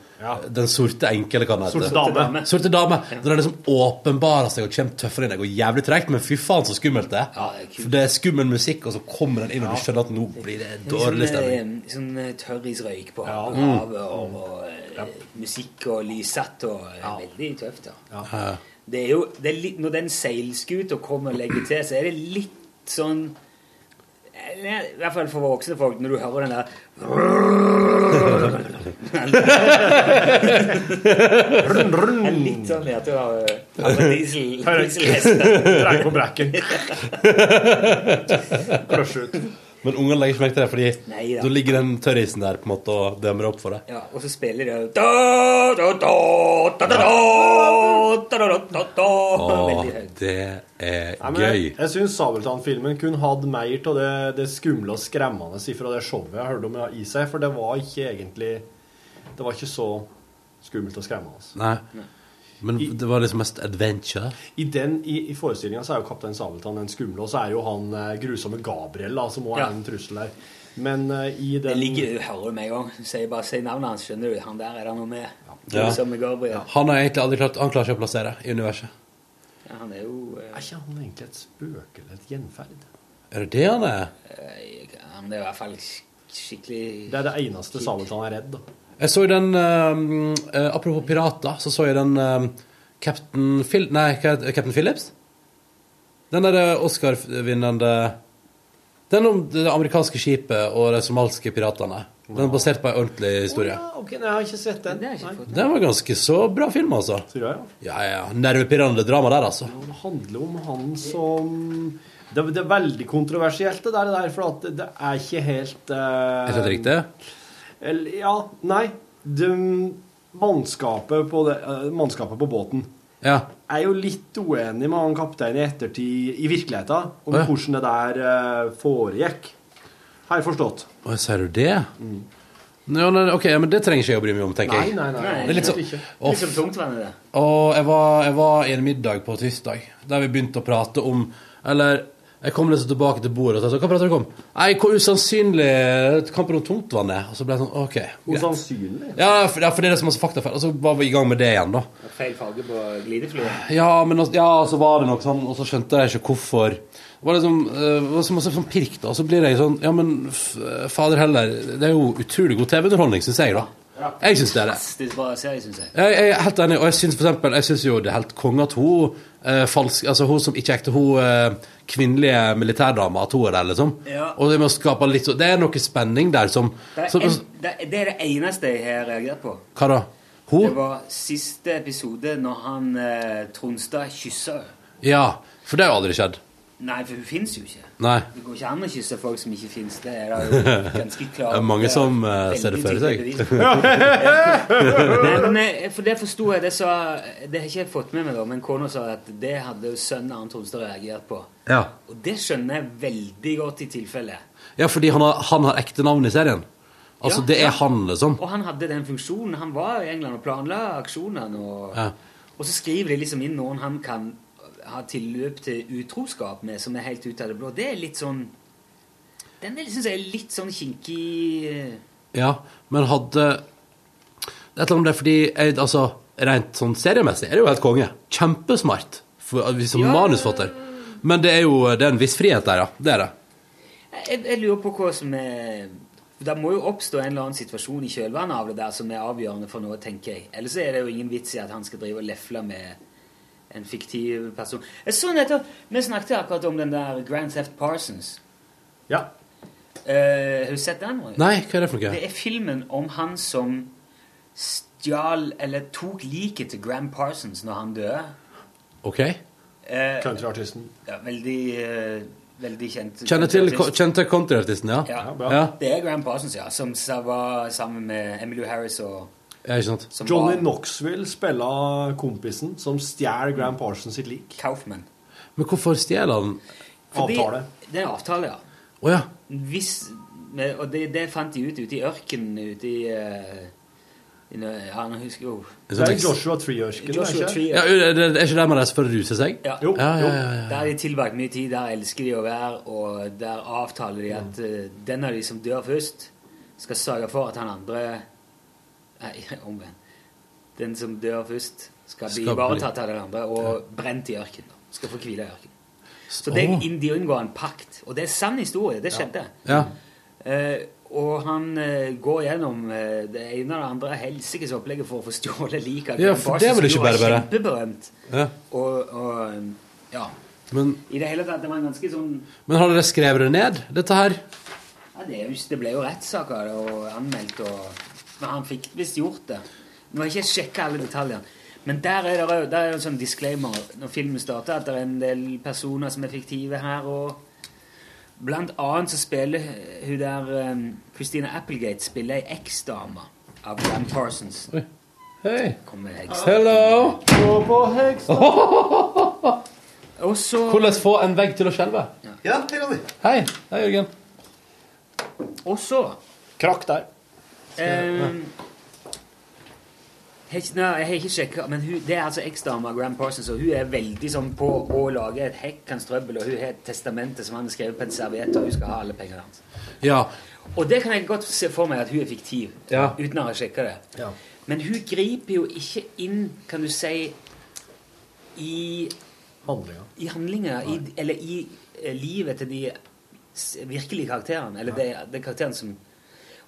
Den sorte enke, eller hva den heter. Sorte dame. Sorte dame. Når den liksom åpenbarer seg og kommer tøffere inn. Det går jævlig tregt, men fy faen så skummelt det er. For det er skummel musikk, og så kommer den inn, og du skjønner at nå blir det dårlig stemning. Sånn, sånn tørrisrøyk på havet, og, og eh, musikk og lyssett og eh, Veldig tøft, ja. Ja. Det er jo, det er litt, når den seilskuta kommer og legger til, så er det litt sånn eller, I hvert fall for voksne folk, når du hører den der Litt sånn at du har diesel, dieselhester. Dreier på brekken. Kløsj ut. Men ungene legger ikke merke til det, fordi Neida. da ligger den tørrisen der på en måte og dømmer opp for det. Ja, og så spiller de da, da, da, da, da, da, da, da, da, høyt. det er Nei, men gøy. Jeg, jeg syns Sabeltann-filmen kun hadde mer av det, det skumle og skremmende fra det showet jeg hørte om i seg, for det var ikke egentlig Det var ikke så skummelt og skremmende. Nei. Men det var liksom mest adventure. I, den, i, i forestillinga så er jo Kaptein Sabeltann den skumle, og så er jo han eh, grusomme Gabriel, da, som også Ja. er en trussel der. Men uh, i Det den ligger du hører med en gang. Sier bare si navnet hans, skjønner du. Han der er det noe med. Ja. Grusomme Gabriel. Han har egentlig aldri klart Han klarer ikke å plassere i universet. Ja, han er jo uh, Er ikke han egentlig et spøke eller et gjenferd? Er det det han er? Uh, Han er i hvert fall skikkelig Det er det eneste Sabeltann er redd, da. Jeg så jo den eh, eh, Apropos pirater, så så jeg den eh, Captain Phil... Nei? Captain Phillips? Den derre Oscar-vinnende Den om det amerikanske skipet og de somalske piratene. Den er basert på en ordentlig historie. Ja, ok, nei, Jeg har ikke sett den. Nei. Den var ganske så bra film, altså. Sier jeg, ja. Ja, ja. Nervepirrende drama der, altså. Det handler om han som Det, det er veldig kontroversielt, det der, det der for at det, er ikke helt uh, Er ikke det riktig? Eller, ja, nei. Det, mannskapet, på det, eh, mannskapet på båten Ja. er jo litt uenig med han kapteinen i ettertid i virkeligheten om ja. hvordan det der eh, foregikk. Har jeg forstått. Å, sier du det? Ja, nei, ok, men det trenger ikke jeg å bry meg om, tenker jeg. Nei, nei, nei. Det er litt sånn Ikke. Å, Litt som tungtvann er det. Og jeg var, jeg var i en middag på tirsdag der vi begynte å prate om Eller jeg kom liksom tilbake til bordet og sa så, hva prater dere om? Nei, hvor usannsynlig kampen om tungtvann er. Og så ble jeg sånn OK. greit. Usannsynlig. Ja, for, ja, for det er det så masse faktafeil. Og så var vi i gang med det igjen, da. Feil farge på glideflyet. Ja, men også- ja, så var det nok sånn, og så skjønte jeg ikke hvorfor. Det var liksom eh, det var så masse sånn pirk, da. Og så blir jeg sånn Ja, men fader heller, det er jo utrolig god TV-underholdning, syns jeg, da. Jeg syns det er det. Fantastisk bra serie, syns jeg. Jeg, jeg er helt enig, og jeg syns for eksempel Jeg synes jo det er helt konge at hun falsk, Altså hun som ikke er ekte, hun eh, kvinnelige militærdama, at hun er der, liksom. Ja. Og det skape litt så Det er noe spenning der som, Det er, som en, det, er- det er det eneste jeg har reagert på. Hva da? Hun? Det var siste episode når han eh, Tronstad kyssa. Ja, for det har jo aldri skjedd. Nei, for hun fins jo ikke. Nei. Det går ikke an å kysse folk som ikke fins. Det er da jo ganske klart. Det er mange som uh, ser det for seg. Men eh, for det forsto jeg. Det, sa, det har ikke jeg fått med meg, da, men kona sa at det hadde sønnen Arne Tronstad reagert på. Ja. Og det skjønner jeg veldig godt i tilfelle. ja, fordi han har, han har ekte navn i serien. Altså, Ja, det er ja. han, liksom. Og han hadde den funksjonen. Han var i England og planla aksjonene. Og, Ja. og så skriver de liksom inn noen han kan ha tilløp til utroskap med, som er helt ut av det blå. Det er litt sånn Den syns jeg er litt sånn kinkig eh, Ja, men hadde et eller annet det fordi jeg, altså, Rent sånn seriemessig er det jo helt konge. Kjempesmart for, som Ja. manusforfatter. Men det er jo det er en viss frihet der, ja. Det er det. jeg, jeg lurer på hva som er Det må jo oppstå en eller annen situasjon i kjølvannet av det der som er avgjørende for noe, tenker jeg. Ellers er det jo ingen vits i at han skal drive og lefle med en fiktiv person. Jeg så nettopp Vi snakket akkurat om den der Grand Theft Parsons. Ja. Eh, har du sett den? Roy? Nei, hva er det for noe? Det er filmen om han som stjal Eller tok liket til Grand Parsons når han døde. Ok. Eh, Countryartisten. ja, veldig, eh, veldig kjent. Kjenner til countryartist. kjente countryartisten, ja? Ja. bra. Ja. Det er Grand Parsons, ja. Som sa- var sammen med Emily Harris og ja, ikke sant? som Johnny var Knoxville spiller kompisen som stjeler Grand Parsons sitt lik. Kaufman. Men hvorfor stjeler han Fordi- Avtale. Det er en avtale, ja. Å ja. Hvis Men, og det, det fant de ut ute i ørkenen ute i eh, i nø- Ja, nå husker jeg jo Det er Joshua Tree-ørken, Joshua er det Tree, ikke? Ja, er det er ikke der man reiser for å ruse seg? Ja. ja, ja, ja, ja. Der har de tilbrakt mye tid, der elsker de å være, og der avtaler de at eh, den av de som dør først, skal sørge for at han andre Nei, omvendt. Den som dør først, skal bli Skal bli- ivaretatt av den andre og brent i ørkenen. Skal få hvile i ørkenen. Så det, er de unngår en pakt. Og det er sann historie. Det skjedde. Ja. Eh, og han uh, går gjennom uh, det ene og det andre helsikes opplegget for å få stjålet liket Ja, for det var det ikke bare bare. Kjempeberømt. Ja. Og, og ja. Men, I det hele tatt, det var en ganske sånn men har dere skrevet det ned, dette her? ja, det, er det ble jo rettssaker og anmeldt, og Men han fikk visst gjort det. Nå har jeg ikke sjekka alle detaljene. Men der er det er en sånn disclaimer når filmen starter, at det er en del personer som er fiktive her. og Blant annet så spiller hun der um, Christina Applegate spiller ei eksdame av Graham Parsons. Hei. Hey. Hello! Gå på heksa. Og så Hvordan få en vegg til å skjelve? Ja, hei, Hei. Hei, Jørgen. Og så Krakk der. Ehm, jeg, nei, jeg har ikke sjekka, men hun, det er altså eksdama Graham Parsons, og hun er veldig sånn på å lage et hekkans trøbbel, og hun har et testamente som han har skrevet på en serviett, og hun skal ha alle pengene hans. Ja. Og det kan jeg godt se for meg at hun er fiktiv, Ja. uten å ha sjekka det. Men hun griper jo ikke inn, kan du si, i Handlinga. i handlinga, i, eller i eh, livet til de virkelige karakterene. Eller de, de karakteren som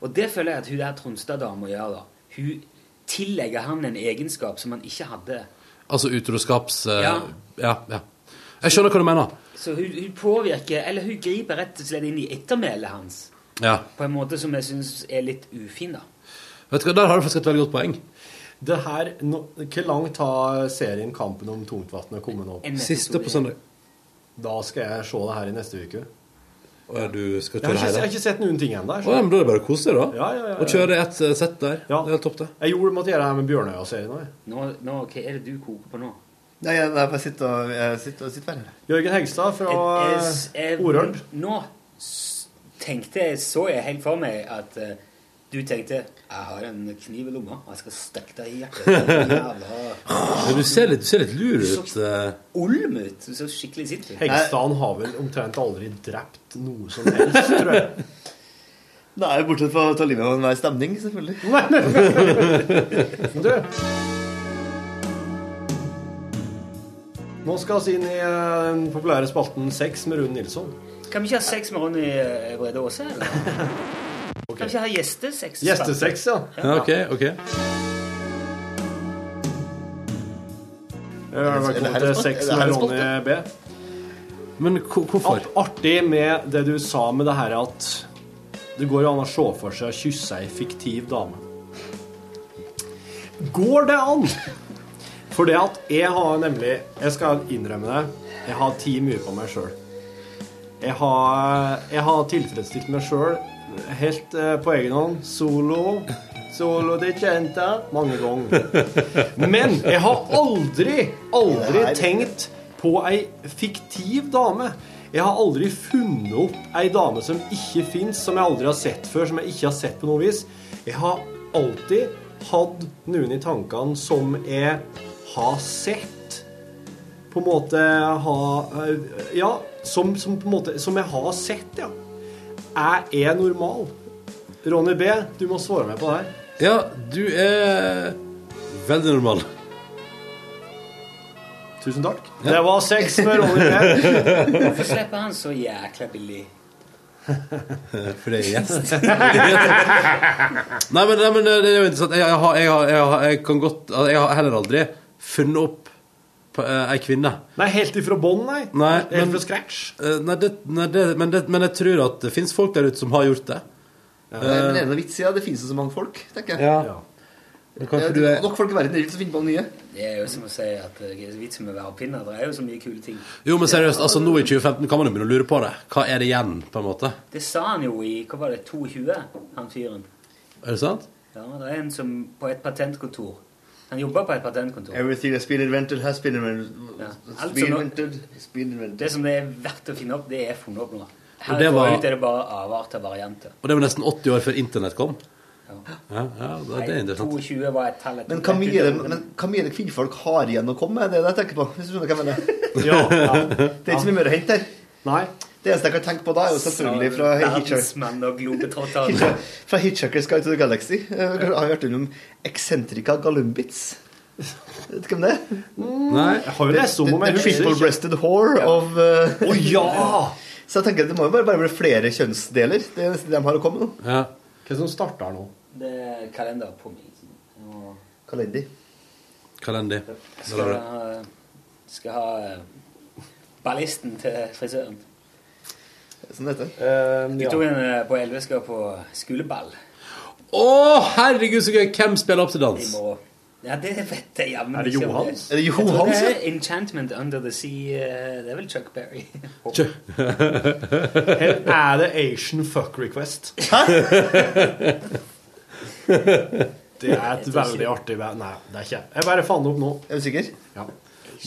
Og det føler jeg at hun der Tronstad-dama gjør. da. Hun tillegger han en egenskap som han ikke hadde. Altså utroskaps... Uh, Ja. ja. ja. Jeg skjønner hva du mener. Så hun, hun påvirker, eller hun griper rett og slett inn i ettermælet hans Ja. på en måte som jeg syns er litt ufin. da. Vet du hva, Der har du faktisk et veldig godt poeng. Det her, no, Hvor langt har serien Kampen om tungtvannet kommet nå? Siste på søndag. Da skal jeg se det her i neste uke. Ja, du skal Jeg har ikke, jeg har ikke sett noen ting ennå. Å, ja, men da er det bare å kose seg, da. Ja, ja, ja, ja. Og kjøre ett eh, sett der. Det er helt topp, det. Jeg gjorde måtte gjøre det her med Bjørnøya-serien òg. Nå, nå, Hva er det du koker på nå? Nei, jeg, bare sitter og, jeg sitter og sitter her. Jørgen Hegstad fra Orørt. Nå tenkte jeg, så jeg helt for meg at eh, du tenkte jeg har en kniv i lomma, og jeg skal stikke deg i hjertet. Jævla du ser litt, du ser litt lur ut. eh. olm ut. Du ser skikkelig sint ut. Hegstad har vel omtrent aldri drept noe som helst, tror jeg. Nei, bortsett fra å ta livet av enhver stemning, selvfølgelig. Du. Nå skal vi inn i eh, den populære spalten Sex med Rune Nilsson. Kan vi ikke ha sex med Ronny eh, Brede Aase, eller? Kan Kanskje ikke ha gjestesex? Gjestesex, ja. Ja, ok, ok. Eh, Velkommen til Sex med Ronny B. Men hvorfor? Artig med det du sa med det her at det går an å se for seg å kysse ei fiktiv dame. Går det an? For det at jeg har nemlig Jeg skal innrømme det. Jeg har ti mye på meg sjøl. Jeg har, jeg har tilfredsstilt meg sjøl helt uh, på egen hånd. Solo. Solo de centa. Mange ganger. Men jeg har aldri, aldri tenkt på ei fiktiv dame. Jeg har aldri funnet opp ei dame som ikke fins, som jeg aldri har sett før, som jeg ikke har sett på noe vis. Jeg har alltid hatt noen i tankene som jeg har sett. På en måte ha eh, Ja, som, som på en måte Som jeg har sett, ja. Jeg er normal. Ronny B, du må svare meg på det her. Ja, du er veldig normal. Tusen takk. Det var sex med Ronny B. Hvorfor slipper han så jækla billig? For det er gjest. nei, men, nei, men det er jo interessant. Jeg, jeg, har, jeg, har, jeg, har, jeg kan godt altså, Jeg har heller aldri funnet opp eh, ei kvinne. Nei, helt ifra bånn, nei. Nei, Helt fra scratch. Eh, nei, det, nei det, men, det, men jeg tror at det fins folk der ute som har gjort det. Ja, men det er den vits i at det finnes jo så mange folk, tenker jeg. Ja. Ja. er nok folk i verden som finner på nye. Det er jo som å si at det er vits med å være oppfinner. Det er jo så mye kule ting. Jo, men seriøst, altså nå i 2015 kan man jo begynne å lure på det. Hva er det igjen, på en måte? Det sa han jo i hva var det, 22, han fyren. Er det sant? Ja, det er en som på et patentkontor. Han jobber på et patentkontor. Everything that's been invented has been invented. Ja. Alt been som invented, been invented. Det som det er verdt å finne opp, det er funnet opp nå. Og det var, Ut er det bare avarter varianter. og det var nesten 80 år før internett kom. Ja, ja det, det er interessant. 22 var et tall. Men hva mye, er det, men hva mye det kvinnfolk har igjen å komme med? Det er det jeg tenker på. Hvis du skjønner hva jeg mener. Ja, ja. Det er ikke så mye mer å hente her. Nei. Det eneste jeg kan tenke på da, er jo selvfølgelig fra Hitchhiker. Fra Hitchhiker's Guide to the Galaxy. Jeg har hørt om Eccentrica Galumbits. Vet du hvem det er? Nei. Jeg har jo lest om om jeg husker ikke. triple-breasted whore of uh, Å ja! Så jeg tenker det må jo bare, bare bli flere kjønnsdeler. Det er det eneste de har å komme med. Ja. Hva som starter nå? Det er kalender på meg. Og Kalendi. Kalendi. skal ha, skal ha eh, ballisten til frisøren. Sånn heter det. Eh, Guttungen eh, på 11 skal på skoleball Å, herregud, så gøy! Hvem spiller opp til i dans? morgen. Ja, det vet jeg jammen Er det ikke Johans? Er det Jeg tror Johans, det er Enchantment Under the Sea. eh, Det er vel Chuck Berry. Oh. er det Asian fuck request. Hæ? Det er et veldig artig. Nei, det er ikke Jeg bare fant det opp nå. Er du sikker? Ja,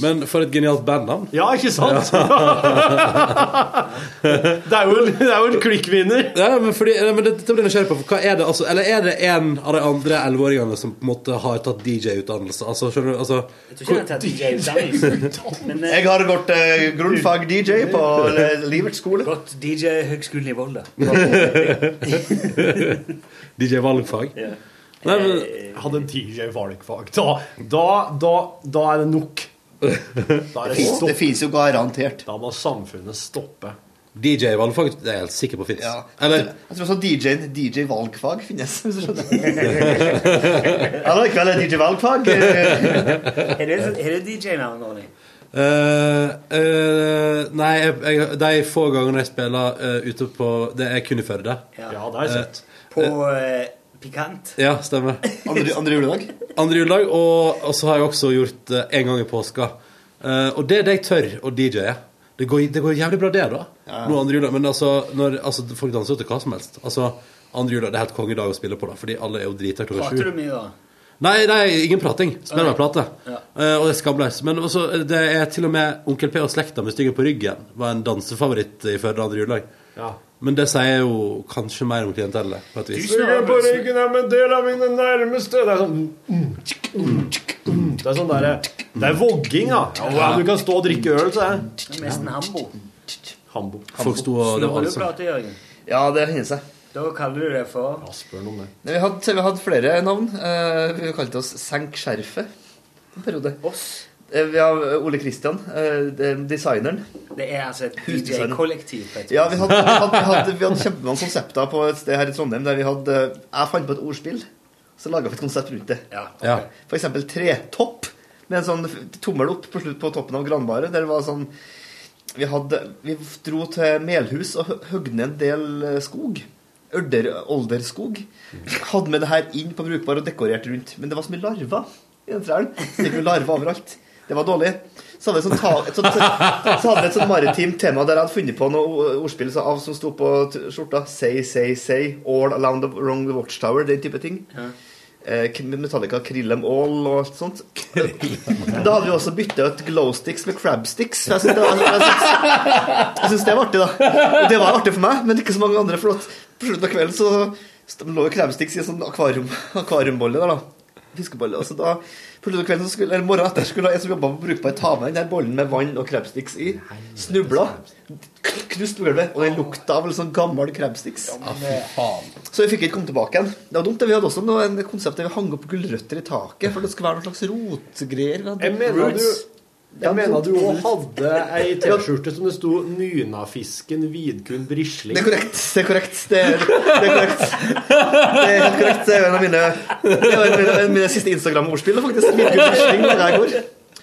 Men for et genialt bandnavn. ja ikke sant? det er jo en, det er jo en klikkvinner. Ja, men, fordi, men det, det blir jeg nysgjerrig på. Hva er det, altså, eller er det en av de andre 11-åringene som på en måte har tatt DJ-utdannelse? Altså, skjønner du? Altså, Jeg tror ikke han har tatt DJ-utdannelse. Men eh, Jeg har gått eh, grunnfag DJ på eh, Livets skole. gått DJ-høgskolen i Volda. DJ-valgfag? Yeah. Nei, men, Jeg hadde en DJ valgfag. Da, da, da, da er det nok. Det Det fins jo garantert. Da må samfunnet stoppe. DJ-valgfag det er jeg helt sikker på fins. Ja. Eller Jeg tror også DJ-en DJ-valgfag finnes, hvis du skjønner. Eller i kveld er DJ-valgfag Er det, det DJ-navnet, Ronny? eh, eh, Nei, jeg, jeg, de få gangene jeg spiller uh, ute på Det er kun i Førde. Ja, det har jeg sett. På Pikant? Ja, stemmer. andre, andre juledag. Andre juledag, og, og så har jeg også gjort uh, en gang i påska. Uh, og det er det jeg tør å DJ-e. Det går, det går jævlig bra, det, da. Nå andre juledag, Men altså, når, altså, folk danser jo til hva som helst. Altså, andre juledag, Det er helt kongedag å spille på, da, fordi alle er jo drita klokka Prater sju. du mye, da? Nei, nei, ingen prating. Spiller meg plate. Ja. Uh, og det er skamløst. Men også, det er til og med Onkel P og slekta med styggen på ryggen var en dansefavoritt i Førde andre juledag. Ja. Men det sier jo kanskje mer om klientellet, på et vis. Styggen på ryggen er en del av mine nærmeste Det er sånn mm, mm, mm. Det er sånn der, Det er vogging, da. Ja, du kan stå og drikke øl, så er det er Nesten Hambo. Hambo. Folk sto og det var Jørgen. Ja, det hender seg. Da kaller du det for Ja, spør noe om det. Nei, Vi har hatt flere navn. Eh, vi kalte oss Senk skjerfet en periode. oss. Eh, vi har Ole Kristian, eh, designeren. Det er altså et. DJ-kollektiv. Ja, vi hadde, vi hadde, vi hadde, vi hadde kjempemange konsepter på et sted her i Trondheim der vi hadde Jeg fant på et ordspill, så laga vi et konsept rundt det. Ja, okay. Ja. For eksempel tretopp, med en sånn tommel opp på slutt på toppen av granbaret. Der det var sånn Vi, hadde, vi dro til Melhus og hø- høgde ned en del eh, skog. Ørder, olderskog. Hadde med det her inn på brukbar og dekorerte rundt. Men det var så mye larver i den trærne. Så det gikk jo larver overalt. Det var dårlig. Så hadde vi et sånt, ta- et sånt, så hadde et sånt maritimt tema der jeg hadde funnet på noe ordspill av som sto på skjorta. Say, say, say. All around the, the watchtower. Den type ting. Ja. Metallica, Krill them all og alt sånt. Da hadde vi også bytta ut glowsticks med crabsticks. Jeg syns det, jeg jeg det var artig, da. Og det var artig for meg, men ikke så mange andre. For at på slutten av kvelden så så lå jo crabsticks i en sånn akvarium, akvariumbolle der, da. Fiskebolle. Og så da, av kvelden, skulle, eller morgenen etter, skulle en som jobba på Brukbar ta med den der bollen med vann og crabsticks i. Snubla. Knust på gulvet. Og den lukta av en sånn gammel crabsticks. Så vi fikk ikke komme tilbake igjen. Det var dumt. Vi hadde også noe, en konsept der vi hang opp gulrøtter i taket. For det skulle være noen slags rotgreier. Vi hadde Jeg mener du. Jeg mener du òg hadde ei T-skjorte som det sto 'Nynafisken Vidkun Brisling'. Det er korrekt. Det er korrekt. Det er, det er korrekt. Det er helt korrekt. Det er en av mine, en av mine, en av mine siste Instagram-ordspill, faktisk. Vidkun Brisling, der jeg går.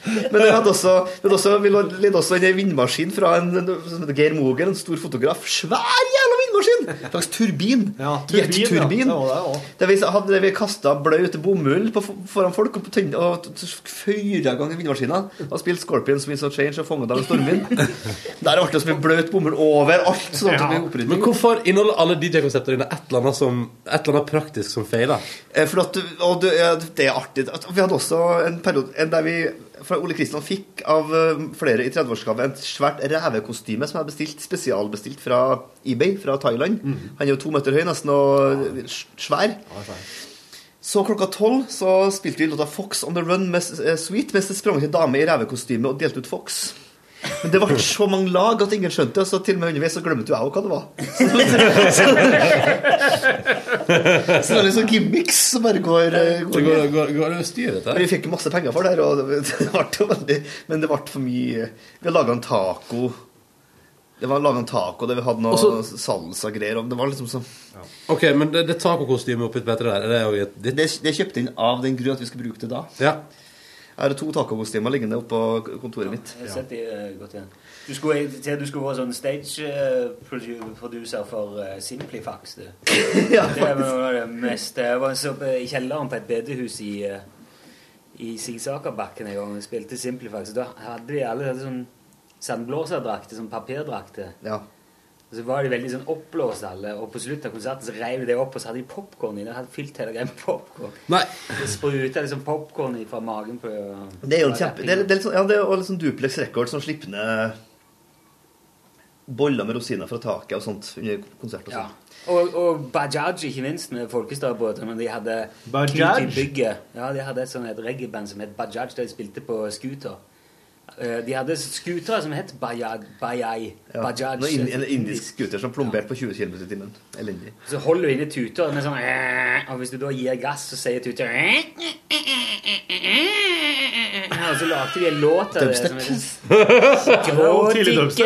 Men jeg hadde også, vi hadde også, også en vindmaskin fra en som heter Geir Moger, en stor fotograf. Svær jævla vindmaskin! En slags turbin. Ja, turbin, ja. Det var det også. Der vi, der vi kasta blaut bomull på, foran folk og, på tønne- og føyra i gang vindmaskina. Og spilte Scorpions Winds of Change og fanget av en stormvind. Der ble det så mye blaut bomull overalt. Sånn at det. Men hvorfor inneholder alle DJ-konseptene dine et eller annet som Et eller annet praktisk som feiler? Eh, For at, og du, ja, det er artig. Vi hadde også en periode en der vi For Ole Kristian fikk av eh, flere i 30-årsgave et svært revekostyme som jeg bestilt, spesialbestilt fra eBay fra Thailand. Han er jo to meter høy nesten og svær. Så klokka tolv så spilte vi låta Fox on the Run med eh, Sweet mens det sprang til dame i revekostyme og delte ut Fox. Men det ble så mange lag at ingen skjønte det, så til og med underveis så glemte jo jeg også hva det var. Så, så det er liksom gimmicks som bare går, eh, Det går, går, går styr, dette Men her. vi fikk masse penger for det, her, og det, det ble jo veldig Men det ble for mye Vi har laga en taco. Det var laga en taco der vi hadde noe salsa-greier. Det var liksom sånn Ok, men det, det tacokostymet oppi Petter der, er det jo et ditt Det, det er kjøpt inn av den grunn at vi skal bruke det da. Ja. Jeg har to tacokostymer liggende oppå kontoret mitt. Jeg har sett de eh, godt igjen. Du skulle, til du skulle være sånn stage eh, for eh, Simplifax, du. Ja, det var noe av det meste. Jeg var så i kjelleren på et bedehus i, i Sigsakerbakken en gang og spilte Simplifax. Da hadde de alle sånn sandblåserdrakter, sånn papirdrakter. Ja. Og så var de veldig sånn oppblåst alle, og på slutten av konserten så reiv de det opp, og så hadde de popkorn i det. Hadde fylt hele greia med popkorn. Nei. Det spruta liksom popkorn fra magen på Det er jo en kjempe Det er, det er litt sånn, ja, det er sånn Duplex Records som slipper ned boller med rosiner fra taket og sånt under konsert og Ja. Og, og Bajaj, ikke minst, med Folkestadbåter, Men de hadde Bajaj? Ja, de hadde et sånt et reggae-band som het Bajaj, der de spilte på scooter. Eh, De hadde scootere som het Bajaj. Bajaj. Ja. Bajaj. Noe indi- en indisk scooter som plomberte på 20 km i timen. Elendig. Så holder du inne tuter med sånn eh, Og hvis du da gir gass, så sier tuter eh, Og så lagde de en låt av det. som heter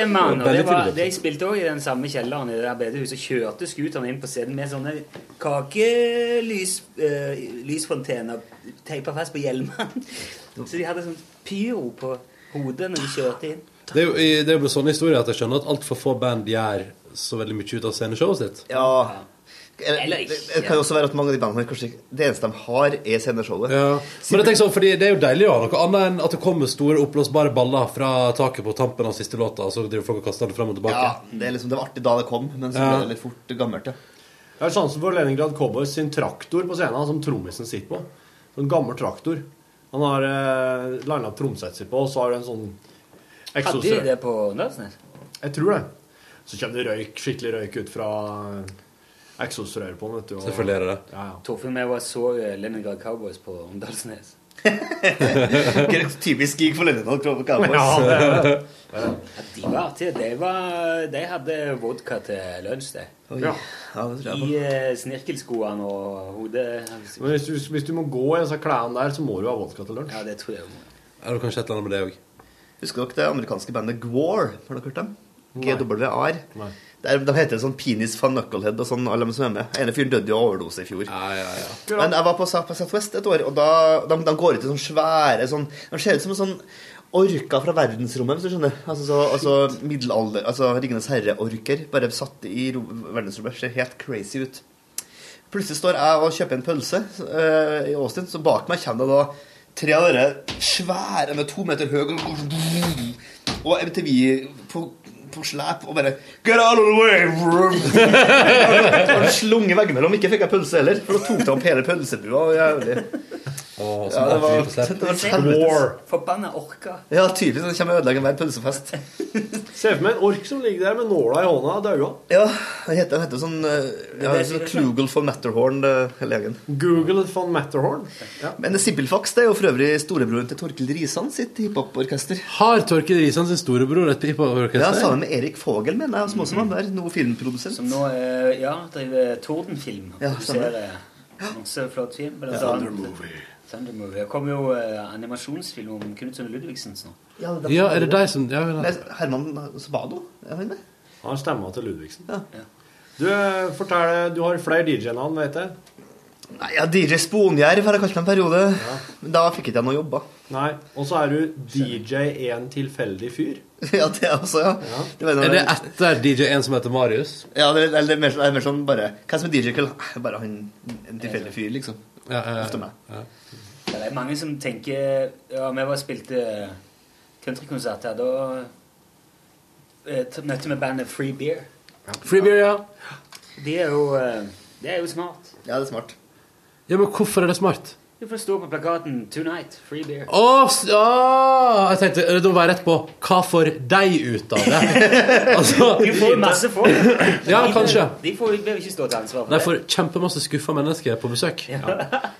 mann. Og det var, de spilte òg i den samme kjelleren i det der bedehuset. Kjørte scooteren inn på scenen med sånne kakelysfontener uh, lysfontener teipa fast på hjelmene. Så de hadde sånn pyro på hodet når de kjørte inn. Det er jo det er jo sånne historier at jeg skjønner at altfor få band gjør så veldig mye ut av sceneshowet sitt. Ja. Eller Det, ikke. det kan jo også være at mange av de bandene kanskje det eneste de har, er sceneshowet. Ja. Men jeg tenker sånn, fordi det er jo deilig å ha noe annet enn at det kommer store oppblåsbare baller fra taket på tampen av siste låta, og så driver folk og kaster det fram og tilbake. Ja, det, er liksom, det var artig da det kom, men så ble det litt fort gammelt. Ja. Jeg har sjansen for Leningrad Cowboys sin traktor på scenen, som trommisen sitter på. Sånn gammel traktor. Han har eh, landa tromsetser på, og så har du en sånn Hadde de det på Nødsnes? Jeg tror det. Så kommer det røyk, skikkelig røyk ut fra eksosrøret på den, vet du. og- Selvfølgelig er det det. Ja, ja. Torfinn og jeg var så eh, Leningrad Cowboys på Åndalsnes. Typisk gig for Lennon Cowboys. Ja, det det. Ja, de var artige. De, var, de hadde vodka til lunsj, det. Oi. Ja. I eh, snirkelskoene og hodet Men hvis du, hvis du må gå i disse klærne der, så må du ha vodka til lunsj. Ja, det tror jeg. Er det kanskje et eller annet med det òg? Husker dere det amerikanske bandet Gwar? Har dere hørt dem? GWR. Nei. De heter sånn Penis van Knucklehead og sånn, alle de som er med. ene fyren døde jo av overdose i fjor. Ja, ja, ja. Men jeg var på, South- West Southwest et år, og da, de, de går ut i sånn svære sånn, De ser ut som en sånn orker fra verdensrommet, hvis du skjønner. Altså, så, altså middelalder Altså Ringenes herre-orker, bare satt i ro- verdensrommet. Ser helt crazy ut. Plutselig står jeg og kjøper en pølse eh, i Austin, så bak meg kommer det da tre av dere svære med to meter høye og sånn Og MTV på, på slep og bare Get out of the way! Og slunget veggimellom. Ikke fikk jeg pølse heller, for da tok de opp hele pølsebua. Jævlig. Åh, Ja, det var, det var et helvetes. Forbanna orka. Ja, tydeligvis. Det kommer og ødelegger hver pølsefest. Se for meg en ork som ligger der med nåla i hånda og daua. Ja, han heter, han heter sånn uh, ja, det sånn sier Klugel von Matterhorn, legen. Google von Matterhorn. Ja. Men Sibilfax det er jo for øvrig storebroren til Torkild Risan sitt hiphoporkester. Har Torkild Risan sin storebror et Ja, sammen med Erik Fogel, mener jeg, som også var der. Noe filmprodusent. Som nå eh, ja, driver Tordenfilm. Ja, stemmer. masse flott film. Blant annet Thunder Movie. Det kommer jo eh, animasjonsfilm om Knutson Ludvigsen snart. Ja, Ja, er det deg som ja, ja. Nei, Herman Svado? Er han det? Han har stemma til Ludvigsen. Ja. Du, eh, fortell, du har flere DJ-navn, vet jeg. Nei, ja, DJ Sponjerv har jeg kalt meg en periode. Men da fikk ikke jeg noe jobb. da. Nei, Og så er du DJ en tilfeldig fyr. Ja, det er også, ja. Ja. Det Er det etter DJ1 som heter Marius? Ja, det er, eller mer, det er mer sånn bare Hva som er DJ Køll? Bare han en tilfeldig fyr, liksom. Ja, ja, ja. Ofte meg. Det er mange som tenker Ja, vi var og spilte countrykonsert her. Da eh, møtte vi bandet Free Beer. Free beer, ja. De er jo, Det er jo smart. Ja, det er smart. Ja, Men hvorfor er det smart? Du får stå på plakaten 'Tonight, free beer'. Å, s- ah, jeg tenkte, eh, Da var jeg rett på Hva får deg ut av det? altså, Du får jo masse folk. Ja, kanskje. De får vil ikke stå til ansvar for Nei, det. får kjempemasse skuffa mennesker på besøk.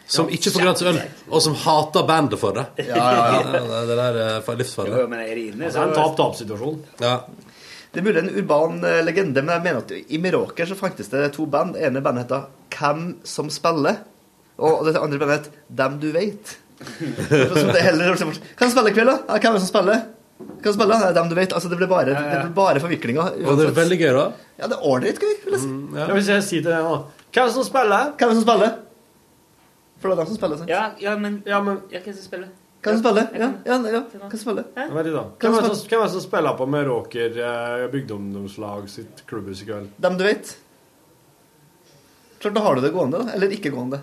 Som ikke får gratis øl, og som hater bandet for det. Ja, ja, ja. det, det der er fa- livsfarlig. Jo, men er det inne, Det er en tap-tap-situasjon. Ja. Det er mulig en urban eh, legende, men jeg mener at i Meråker så fantes det to band. Det ene bandet heter Hvem som spiller, og dette andre bandet het Dem du veit. Kan det heller Hvem spiller i kveld, da? Ja, hvem er det som spiller? Kan spille? Det er dem du vet. Altså, det ble bare, ja, ja. bare forviklinger. Og det er veldig gøy, da. Ja, det er ålreit gøy, vil jeg si. Ja. Hvis jeg sier til deg nå Hvem er det som spiller? Hvem er det som spiller? For det er dem som spiller, sant? Ja, ja, men Ja, men Jeg kan ikke spille. Hvem er det som spiller? Ja, ja, ja. Er det som, hvem er det som spiller på Meråker eh, bygdeungdomslag sitt klubbhus i kveld? Dem du vet. Klart, da har du det gående, da. Eller ikke gående.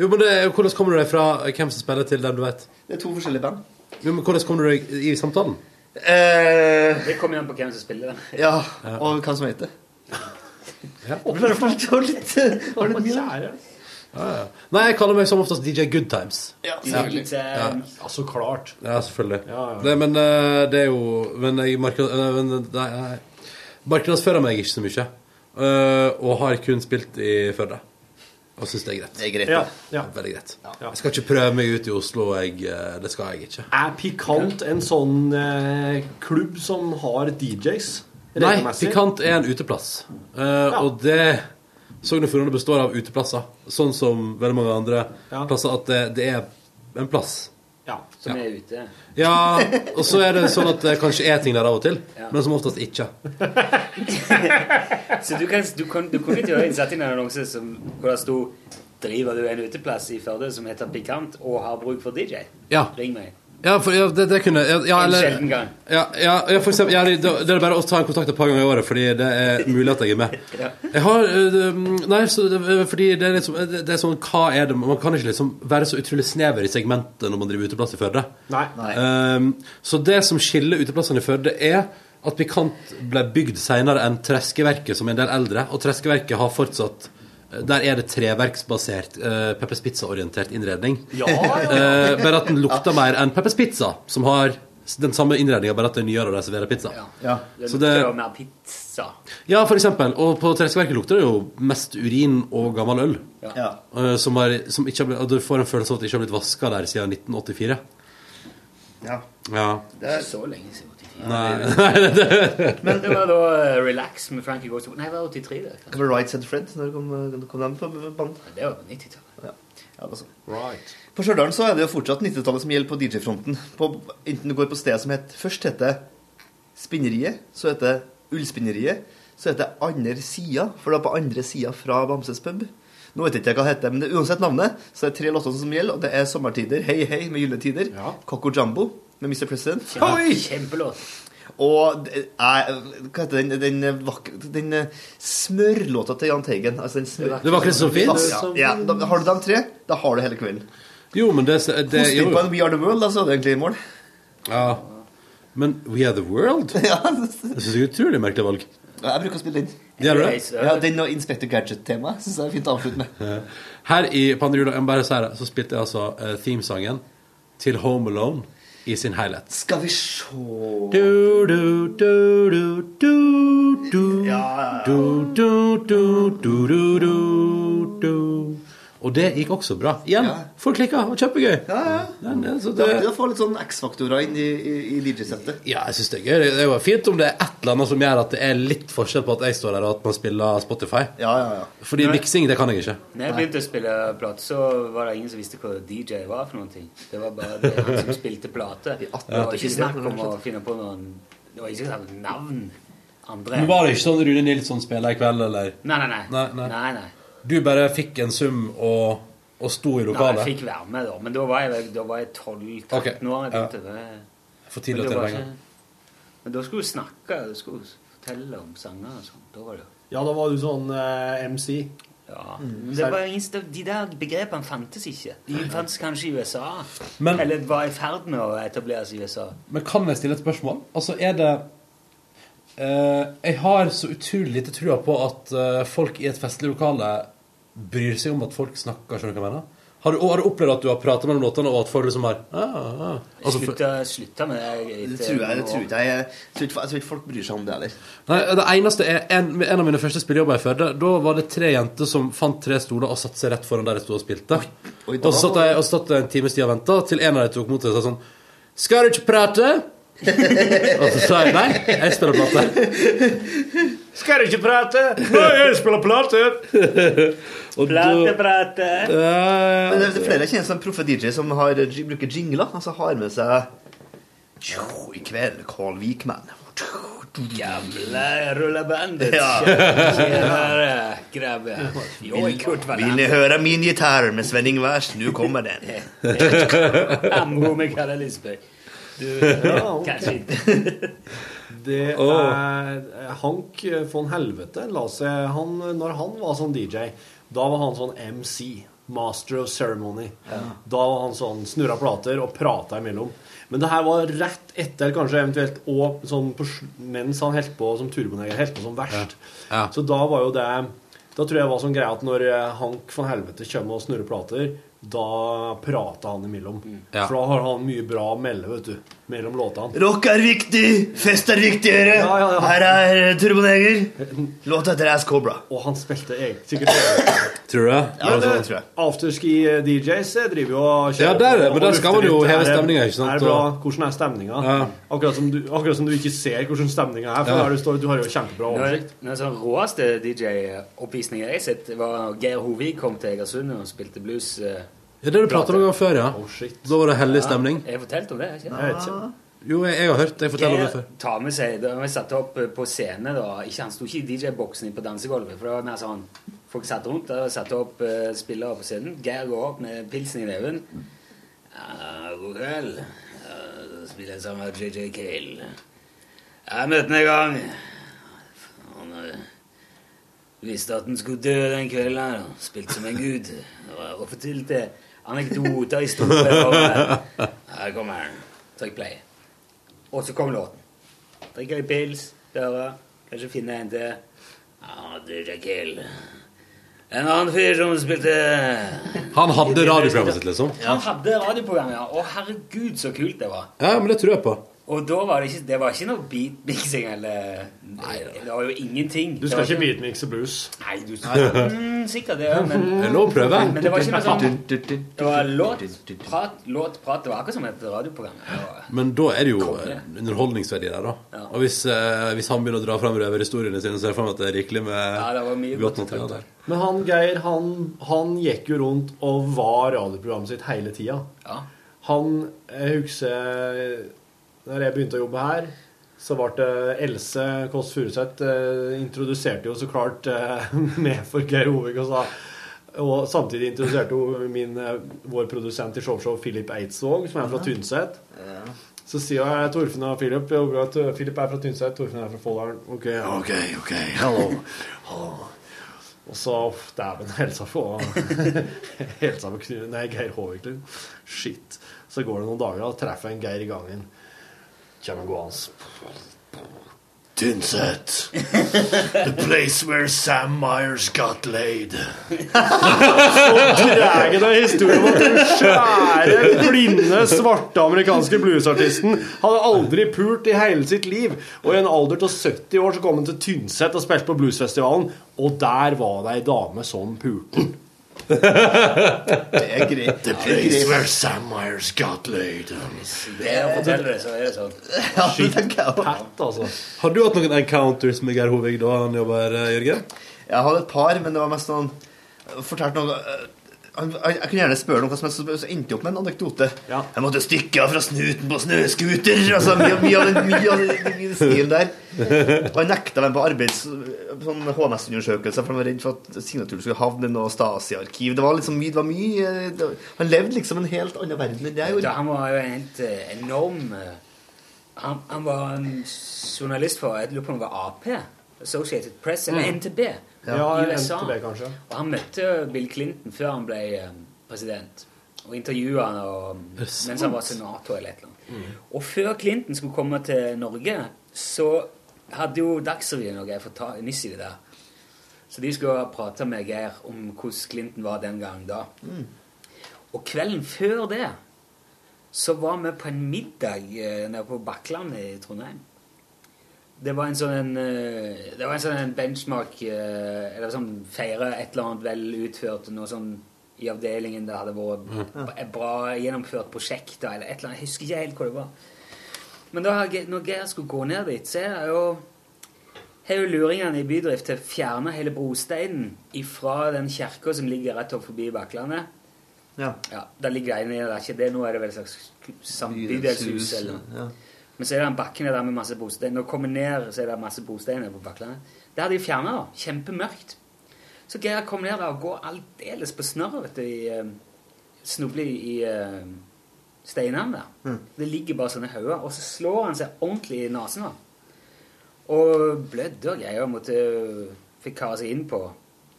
Jo, men det, Hvordan kommer du deg fra hvem som spiller, til dem du vet? Det er to forskjellige band. Jo, men Hvordan kommer du deg i samtalen? Eh, Det kommer jo an på hvem som spiller. den. ja, og hvem som vet det. Ja. Det ble for litt, for litt, var litt mye. Ja, ja. Nei, jeg kaller meg som oftest DJ Good Times. Ja, Ja. Eh, Ja. Ja, så klart. Ja, selvfølgelig. Ja, ja. Det, men eh, det er jo Men eh, jeg markedsfører meg ikke så mye. Eh, og har kun spilt i Førde. Og syns det er greit. Det er greit. Ja, ja. Veldig greit. Jeg skal ikke prøve meg ut i Oslo. Jeg, eh, det skal jeg ikke. Er Pikant en sånn uh, klubb som har DJs? Nei. Pikant er en uteplass. Eh, Og det Sogn og Fjordane består av uteplasser. Sånn som veldig mange andre Ja. plasser. At det, det er en plass. Ja. som er ute. Ja, og så er det sånn at det kanskje er ting der av og til, men som oftest ikke. Så du, kan, du, kan, du kunne i teorien satt inn en annonse som, hvor det sto Driver du en uteplass i Førde som heter Pikant og har bruk for DJ? Ja. Ring meg. Ja, for, ja det, det kunne ja, ja, En eller, sjelden gang. Ja, ja, ja, for eksempel, ja, det, det er bare å ta en kontakt et par ganger i året, fordi det er mulig at jeg er med. Jeg har øh, Nei, så fordi det er, liksom, det det er sånn Hva er det Man kan ikke liksom være så utrolig snever i segmentet når man driver uteplass i Førde. Nei. Ehm, så det som skiller uteplassene i Førde, er at Pikant ble bygd senere enn Treskeverket, som er en del eldre. Og Treskeverket har fortsatt Der er det treverksbasert, uh, Peppers Pizza-orientert innredning. Ja, ja. ja. bare at den lukter mer enn Peppers Pizza, som har den samme innredninga, bare at det er nyere og de serverer pizza. Ja. Det lukter det- jo mer pizza. Ja, for eksempel. Og på Treskeverket lukter det jo mest urin og gammel øl. Ja. eh, som er, som ikke har blitt, og du får en følelse av at det ikke har blitt vaska der siden 1984. ja. Ja. Det er, så lenge siden 84. Nei, Men det var da eh, Relax med Frankie Goes Nei, det var 83, det. det var Right Said Fred. Når kom, kom den på band? Det var på 90-tallet. Ja. Ja, altså. Right. På Stjørdal så er det jo fortsatt 90-tallet som gjelder på DJ-fronten. Enten du går på stedet som het Først heter Spinneriet, så heter Ullspinneriet, så heter Andre Sida, for det er på andre sida fra Bamses pub. Nå vet jeg ikke hva det heter, men det er uansett navnet, så det er tre låter som gjelder, og det er Sommertider, Hei Hei med Gylne Tider, Ja. Coco Jumbo med Mr. President, Kjempe Kjempelåt. og hva heter den, den, vakre, den eh, smørlåta til Jahn Teigen. Altså den smør... det vakreste som fins? Ja, ja, da, har du de tre, da har du hele kvelden. Jo, men det, det jo, på en We Are The World, da så er det egentlig i mål. ja. Men We Are The World? ja, Det syns jeg er utrolig merkelig valg. jeg bruker å spille den. Det? Ja, Den og Inspector Gadget-temaet syns jeg er fint å avslutte med. Her i Pandrula så spilte jeg altså eh, themesangen til Home Alone i sin helhet. Skal vi sjå Du, du, du, du, du, du. Du, du, du, du, du, du. Og det gikk også bra. Igjen, Ja. folk klikka. Og kjempegøy. ja, ja. Den, eh, så Det det, å få litt sånn X-faktorer inn i, i, i DJ-settet. ja, jeg syns det er gøy. Det er jo fint om det er et eller annet som gjør at det er litt forskjell på at jeg står der, og at man spiller Spotify. Ja, ja, ja. Fordi miksing, det kan jeg ikke. Når jeg begynte å spille plate, så var det ingen som visste hva DJ var for noen ting. Det var bare det han som spilte plate. Det var ikke snakk om å finne på noen Det var ikke sånn navn. Andre Men var det ikke sånn Rune Nilsson spiller i kveld, eller? Nei, nei, nei. Nei, nei. nei, nei. Du bare fikk en sum og, og sto i Nei, jeg lokalet? fikk være med, da. Men da var jeg, da var jeg 12-13 okay. år. Jeg ja. begynte. Det- For tidlig å det tjene penger. Men da skulle du snakke, du skulle fortelle om sanger og sånn. Da var det Ja, da var du sånn eh, MC. Ja. Mm. det var ingen, de der begrepene fantes ikke. De fantes kanskje i USA. Men- Eller var i ferd med å etableres i USA. Men kan jeg stille et spørsmål? Altså, er det eh, Jeg har så utrolig lite trua på at eh, folk i et festlig lokale bryr seg om at folk snakker, skjønner du hva jeg mener? Har du, har du opplevd at du har pratet mellom låtene, og at folk liksom har ah, ah. Altså, Slutta, slutta med det. Det tror jeg, det tror år. ikke jeg, jeg, tror ikke, jeg tror ikke folk bryr seg om det heller. Nei, det eneste er en, en av mine første spillejobber i Førde. Da var det tre jenter som fant tre stoler og satte seg rett foran der de sto og spilte. oi, og så satt jeg, og satt en times tid og venta, til en av dem tok mot det og sa sånn Skal du ikke prate? og så sa jeg nei, jeg spiller plate. Skal du ikke prate? Nei, jeg spiller plate! Og Plate, plate. Men det, er flere jeg kjenner som proffe DJ som har, bruker jingler. Altså har med seg «Tjo, I kveld, Carl Wikman. Gamle rullebandet. Ja. Tjenere, grabbar. Jag är Kurt Vill ni høre min gitarr med Sven Ingvars? Nu kommer den. Ambo med Kalle Lisberg. Du, Ja. kanskje inte. Det er Hank von Helvete seg han, Når han var sånn DJ, da var han sånn MC. Master of Ceremony. Da var han sånn snurra plater og prata imellom. Men det her var rett etter, kanskje eventuelt og sånn på, mens han holdt på som turboneger, holdt på som verst. Ja. Så da var jo det Da tror jeg var sånn greie at når eh, Hank von Helvete kommer og snurrer plater, da prater han imellom. Ja. For da har han mye bra å melde, vet du. Mellom låtene. Rock er viktig, fest er viktigere. Ja, ja, ja. Her er Turboneger. Låta etter Ass Cobra. Og han spilte sikkert Tror du det? Ja, det tror jeg. Afterski-DJs driver jo og Ja, det er men der skal man jo heve det- stemninga, ikke sant? Er det bra? Hvordan er stemninga? Ja. Akkurat, som du, akkurat som du ikke ser hvordan stemninga er. For Ja. der du, står, du har jo kjempebra oversikt. den sånn råeste DJ-oppvisningen jeg har sett, var Geir Hovig kom til Egersund og spilte blues. eh, Ja, det du pratet om før, ja. Oh, shit. Da var det hellig stemning. Jeg fortalte om det, ikke Jeg vet ikke. Jo, jeg, jeg har hørt. Jeg forteller det før. tar med seg Da vi satte opp eh, på scene, da ikke, Han sto ikke i DJ-boksen på dansegulvet. For det var mer sånn Folk satt rundt der og satte opp uh, spillere på scenen. Geir går opp med pilsen i neven. Ja, god kveld. Uh, spiller jeg sammen med JJ Cale. Jeg møtte ham en gang. Han eh, visste at han skulle dø den kvelden. her, Spilte som en gud. Og- fortalte anekdoter, i eh, Her kommer han. Trykk play. Og så kom låten. Drikker litt pils, dører, kanskje finner en til. Ja, du, Jekyll. En annen fyr som spilte Han hadde radioprogrammet sitt, liksom? Han hadde radioprogrammet, ja. Å, herregud, så kult det var. Ja, men det tror jeg på. Og da var det ikke, det var ikke noe beatmixing eller Nei, det var jo ingenting. Du skal ikke beatmixe blues. Nei, du skal mm, Sikkert det, ja, men Det er lov å prøve. Men det var ikke noe sånn Det var låt, prat, låt, prat. Det var akkurat som et radioprogram. Var- Men da er det jo eh, underholdningsverdi der, da. Og hvis, eh, hvis han begynner å dra fram røverhistoriene sine, så er det for meg at det er rikelig med Ja, det var mye godt godt materiale der. Men han Geir, han, han gikk jo rundt og var radioprogrammet sitt hele tida. Ja. Han Jeg husker Da jeg begynte å jobbe her, så ble det Else Kåss Furuseth eh, introduserte jo så klart eh, med for Geir Hovig og sa og samtidig introduserte hun min, eh, vår produsent i showshow, Philip Eidsvåg, som er fra Tynset. Så sier jeg Torfinn og Philip at Philip er fra Tynset, Torfinn er fra Folldalen. OK, OK, OK, hello. hello. Og så Dæven, helsa på Helsa på Knut Nei, Geir Håvik. liksom. Shit. Så går det noen dager, og treffer jeg en Geir i gangen. Kommer gående. Tynset. The place where Sam Myers got laid. Så drar av historien om at den svære, blinde, svarte amerikanske bluesartisten hadde aldri pult i hele sitt liv. Og i en alder av 70 år så kom han til Tynset og spilte på bluesfestivalen, og der var det ei dame som pulte. Det er greit. The place where Sam got laid. Det er sånn. Altså. Har du hatt noen encounters med Geir Hovig da han jobba her, Jørgen? Jeg hadde et par, men det var mest sånn Fortalte noe Jeg jeg kunne gjerne spørre noe som helst, så endte jeg opp med en anekdote. Jeg måtte stikke av fra snuten på snøscooter. Altså, mye, mye av den, mye av den, den stilen der. Og han nekta dem på arbeids sånn HMS-undersøkelse, for han var redd for at signaturen skulle havne i noe Stasi-arkiv. Det var liksom mye, det var mye det, Han levde liksom en helt annen verden enn jeg gjorde. gjorde. han var jo en helt eh, enorm eh, han, han var en journalist for Jeg lurer på om det var Ap. Associated Press, eller Mm. NTB Ja, i USA. NTB kanskje. Og han møtte Bill Clinton før han ble eh, president. Og intervjua han og, mens han var senator eller et eller annet. Og før Clinton skulle komme til Norge, så hadde jo Dagsrevyen og Geir fått ta nyss i det der. Så de skulle prate med Geir om hvordan Clinton var den gangen da. Og kvelden før det så var vi på en middag eh, nede på Bakkland i Trondheim. Det var en sånn en, eh, det var en sånn en benchmark eh, Eller sånn feire et eller annet vel utført, noe sånn i avdelingen det hadde vært Mm. et bra gjennomført prosjekt, eller et eller annet. Jeg husker ikke helt hva det var. Men da, har Ge- når Geir skulle gå ned dit, så er jo har jo luringene i bydrift til å fjerne hele brosteinen ifra den kirka som ligger rett opp forbi Bakklandet. Ja. ja Der ligger det en det er ikke det, nå er det vel et slags bydelshus eller Ja. Men så er det en bakken der med masse bosteiner. Når du kommer ned, så er det masse bosteiner på Bakklandet. Det hadde de fjerna. Kjempemørkt. Så Geir kom ned der og går aldeles på snørret, vet du, i eh, Snubler i eh, steinene der. Mm. Det ligger bare sånne hauger. Og så slår han seg ordentlig i nesen. da. Og blødde og greier. Måtte, fikk kare seg inn på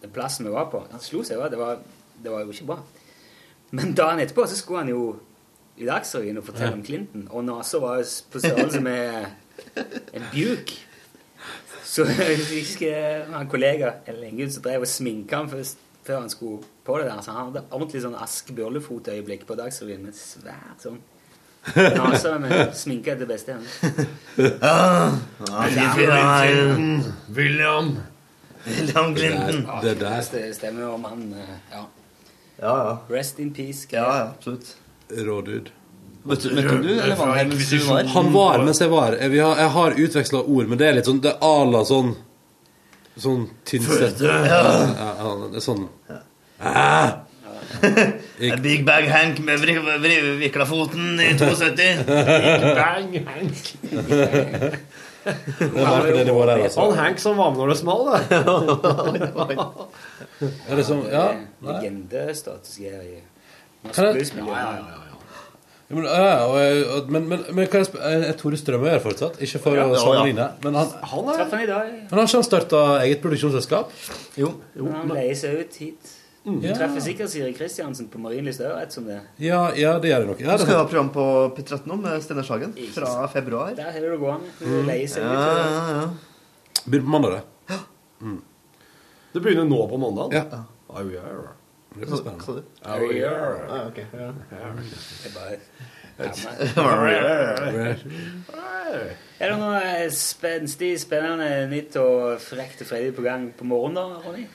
den plassen vi var på. Han slo seg, jo. det var, det var jo ikke bra. Men dagen etterpå så skulle han jo i Dagsrevyen og fortelle Ja. om Clinton, og nesa var på størrelse med en bjuk. Så jeg husker han kollega eller en gutt som drev og sminka han først, før han skulle på det der. Så han hadde ordentlig sånn Ask Bjørlefot-øyeblikk på Dagsrevyen med svært sånn nese med sminke etter beste evne. Ah, William. William Clinton. Det der. Det stemmer om han eh, Ja. Ja, ja. Rest in peace. Ja, ja, absolutt. Rådud. Møtte møtte du, eller var han mens du var? Han var mens jeg var. Jeg, har, jeg har utveksla ord, men det er litt sånn Det er à la sånn Sånn Tynset. Ja. Ja, ja, det er sånn ah. Big Bag Hank med vrikla foten i 72. Big Bang Hank. Det var på det nivået der, altså. Han Hank som var med når det small, da. Er det sånn Ja. nei. Legendestatus bluesmiljø. Ja, ja, Ja, men, ja, men, men, men hva er er er Tore Strømøy her fortsatt? Ikke for Ja, å ja. sammenligne, men han, Traff han i dag. men har ikke han starta eget produksjonsselskap? Jo. Men han leier seg ut hit. Mm. Du Ja. treffer sikkert Siri Kristiansen på Marienlyst òg, rett som det. Ja, ja, det gjør det nok. Ja, Du skal er ha program på P13 nå med Steinar Sagen fra februar. Der har du det gående. Du Mm. leier seg Ja, ut. ja, ja. Begynner på mandag, det. Det begynner nå på mandag? Ja. Oh, yeah. Det blir spennende. Oh, yeah. Ah, okay, ja. Er det noe spenstig, spennende, nytt og frekt og freidig på gang på morgenen, da, Ronny?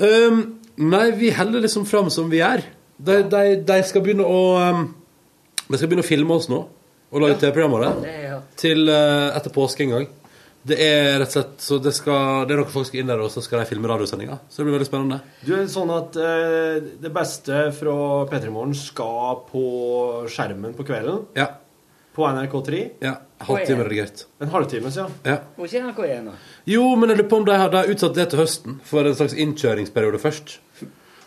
Um, nei, vi holder liksom fram som vi er. De, de, de skal begynne å um, De skal begynne å filme oss nå. Og lage TV-program av Det. Til uh, etter påske en gang. Det er rett og slett Så det, skal, det er noen folk skal inn der, og så skal de filme radiosendinga. Så det blir veldig spennende. Du, er sånn at eh, det beste fra P3 Morgen skal på skjermen på kvelden? Ja. På NRK3? Ja. Halvtime redigert. En halvtime, ja. Ja. Hvor ikke NRK1 da? Jo, men jeg lurer på om de har, de utsatt det til høsten, for en slags innkjøringsperiode først.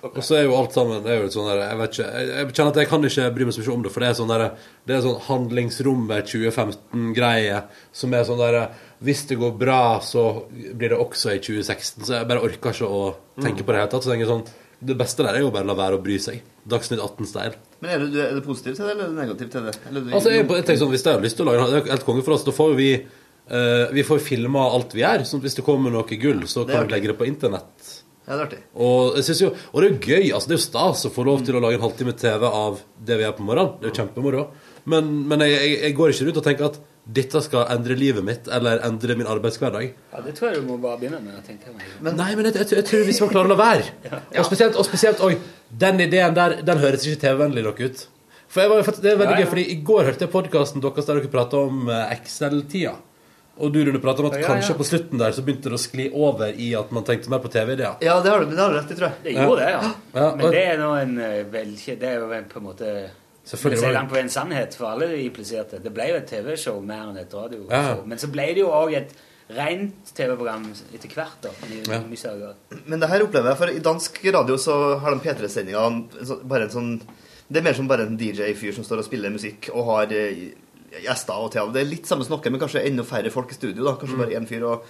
Og så er jo alt sammen det er jo sånn der, Jeg vet ikke, jeg, kjenner at jeg kan ikke bry meg så mye om det, for det er sånn der, det er sånn handlingsrommet 2015-greie som er sånn der Hvis det går bra, så blir det også i 2016. Så jeg bare orker ikke å tenke på det hele tatt. Så tenker jeg sånn Det beste der er jo bare å la være å bry seg. Dagsnytt 18-style. Men er du, er du positiv til det, eller er du negativ til det? Eller er du, Altså, jeg, jeg tenker sånn, Hvis jeg har lyst til å lage det er helt konge for oss, da får vi uh, Vi får filma alt vi gjør. Sånn at hvis det kommer noe gull, så kan vi legge det på internett. Ja, det er. Og, jo, og det er jo gøy. altså Det er jo stas å få lov til å lage en halvtime TV av det vi gjør på morgenen. Det er jo kjempemoro. Men, men jeg, jeg, jeg går ikke rundt og tenker at dette skal endre livet mitt eller endre min arbeidshverdag. Ja, Det tror jeg du må bare begynne med tenker jeg. Men, Nei, men jeg, jeg, jeg tror vi skal klare å la være. Og spesielt, og spesielt Oi, den ideen der Den høres ikke TV-vennlig nok ut. For jeg var, det er veldig Ja, ja. gøy, fordi I går hørte jeg podkasten deres der dere prata om eh, Excel-tida. Og du Rune prata om at Ja, ja. kanskje på slutten der så begynte det å skli over i at man tenkte mer på TV-ideer. Ja, det har du, men det har du rett i, tror jeg. Det gjorde det, ja. Ja, Men det er nå en velkjent Det er jo en, på en måte Selvfølgelig så var langt på en sannhet for alle de impliserte. Det ble jo et TV-show mer enn et radioshow. Ja. Men så ble det jo òg et rent TV-program etter hvert. da Ja. Men det her opplever jeg, for i dansk radio så har de P3-sendinga bare en sånn Det er mer som bare en DJ-fyr som står og spiller musikk og har eh, gjester og TV. Det er litt samme snakke, men kanskje enda færre folk i studio. da, Kanskje Mm. bare én fyr. Og,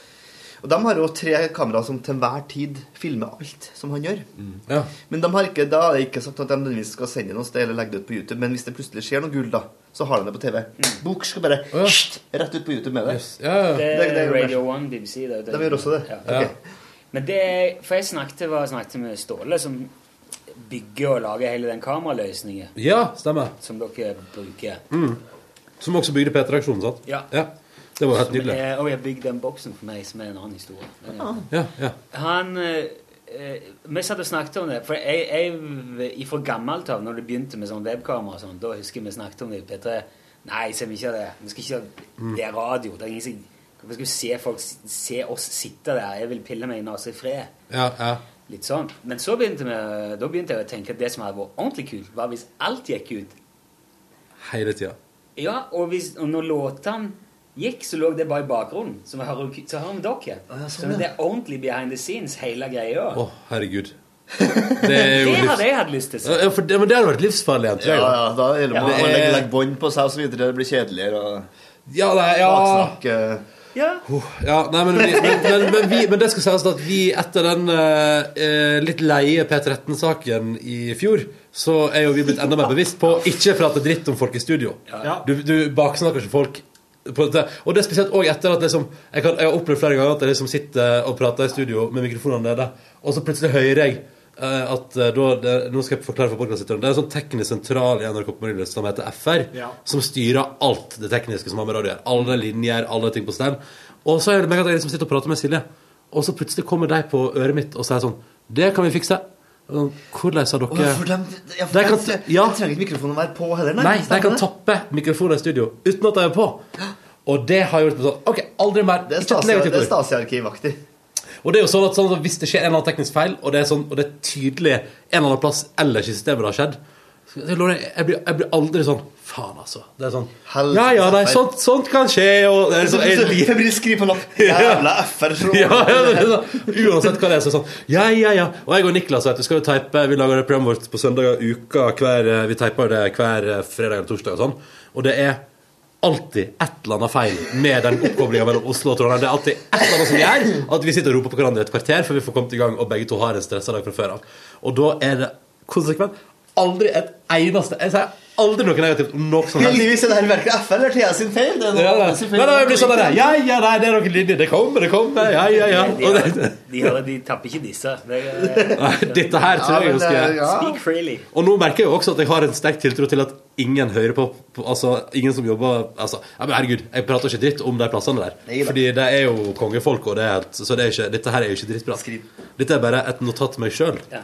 og de har jo tre kameraer som til enhver tid filmer alt som han gjør. Ja. Men de har ikke, da er det ikke sagt at de nødvendigvis skal sende noe sted eller legge det ut på YouTube. Men hvis det plutselig skjer noe gull, da, så har de det på TV. Bok skal bare hst, rett ut på YouTube med det. Det er Det- det er jo Radio 1, BBC. Det, De gjør også det? Ja. Ok. Men det For jeg snakket, var, snakket med Ståle, som bygger og lager hele den kameraløsningen Ja, stemmer. som dere bruker. Mm. Som også bygde P3-aksjonen, sant? Ja. Det var helt nydelig. er- Og jeg bygde den boksen for meg, som er en annen historie. Er- Ja, ja. Han eh, eh, Vi satt og snakket om det. For jeg, jeg fra gammelt av, når det begynte med sånn webkamera og sånn, da husker jeg vi snakket om det i P3. Nei, ser vi ikke det. Vi skal ikke Mm. Det er radio. Det er ingen som Hvorfor skal vi se folk se oss sitte der? Jeg vil pille meg i nesa i fred. Ja, ja. Litt sånn. Men så begynte, vi, da begynte jeg å tenke at det som hadde vært ordentlig kult, var hvis alt gikk ut. Hele tida. Ja, og, hvis, og når låtene gikk, så lå det bare i bakgrunnen. Så vi hører, så hører vi dere. så sånn, det er ordentlig behind the scenes, hele greia. Å, herregud. Det er jo Det hadde jeg hatt lyst til å. Ja, for det, men det hadde vært livsfarlig Jeg, Ja, ja, da gjelder det Ja. Er- legge, legge bånd på seg og så videre. Det blir kjedeligere og Ja, nei, ja. baksnakk. eh. Ja. Ja, nei, men, vi, men, men, men, vi, men det skal sies at vi etter den eh, litt leie P13-saken i fjor, så er jo vi blitt enda mer bevisst på ikke prate dritt om folk i studio. Du, du baksnakker ikke folk. Og det er spesielt også etter at liksom, jeg, kan, jeg har opplevd flere ganger at jeg liksom sitter og prater i studio med mikrofonene nede, og så plutselig hører jeg uh, at eh, da, det, Nå skal jeg forklare for podcastlytterne. Det er en sånn teknisk sentral i NRK Marienlyst som heter FR, Ja. som styrer alt det tekniske som har med radio å gjøre. Alle linjer, alle ting på stell. Og så er det meg at jeg liksom sitter og prater med Silje, og så plutselig kommer de på øret mitt og sier sånn Det kan vi fikse. Hvordan har dere oh, for dem, ja, for De kan- ja. de trenger ikke mikrofonen å være på heller, Nei, de Stemmer kan tappe mikrofonen i studio uten at de er på. Og det har gjort meg sånn OK, aldri mer. Det er. Stasi-arkivaktig. Og det er jo sånn at, sånn at hvis det skjer en eller annen teknisk feil, og det er, sånn, og det er tydelig en eller annen plass ellers i systemet det har skjedd, jeg, lover jeg, blir, jeg blir aldri sånn Faen, altså. Det er sånn Ja, ja, nei, sånt, sånt kan skje, og det er sånn, jeg, jeg blir skriv på lapp. Jævla FR. ja, ja, det sånn, Uansett hva det er, så sånn Ja, ja, ja. Og jeg og Niklas vet vi skal jo teipe Vi lager det programmet vårt på søndager uka hver eh, Vi teiper det hver eh, fredag eller torsdag og sånn. Og det er alltid et eller annet feil med den oppkoblinga mellom Oslo og Trondheim. Det er alltid et eller annet som gjør at vi sitter og roper på hverandre i et kvarter før vi får kommet i gang, og begge to har en stressa dag fra før av. Og da er det konsekvent aldri et eneste Jeg sier aldri noe negativt om noe som helst. Heldigvis er det her verken FR eller Thea sin feil. Det er noe Ja, ja. sin feil. Nei, nei, jeg blir sånn der, Ja, ja, nei, det er noen linjer. Det kommer, det kommer. Ja, ja, ja. De, har, de, har, de tapper ikke disse. Det dette her tror jeg men jeg. skal det- ja. Speak freely. Og nå merker jeg jo også at jeg har en sterk tiltro til at ingen hører på, på Altså, ingen som jobber Altså, ja, men herregud, jeg prater ikke dritt om de plassene der. Nei. Fordi det er jo kongefolk, og det er Så det er ikke, dette her er jo ikke drittprat. Dette er bare et notat til meg sjøl. Ja.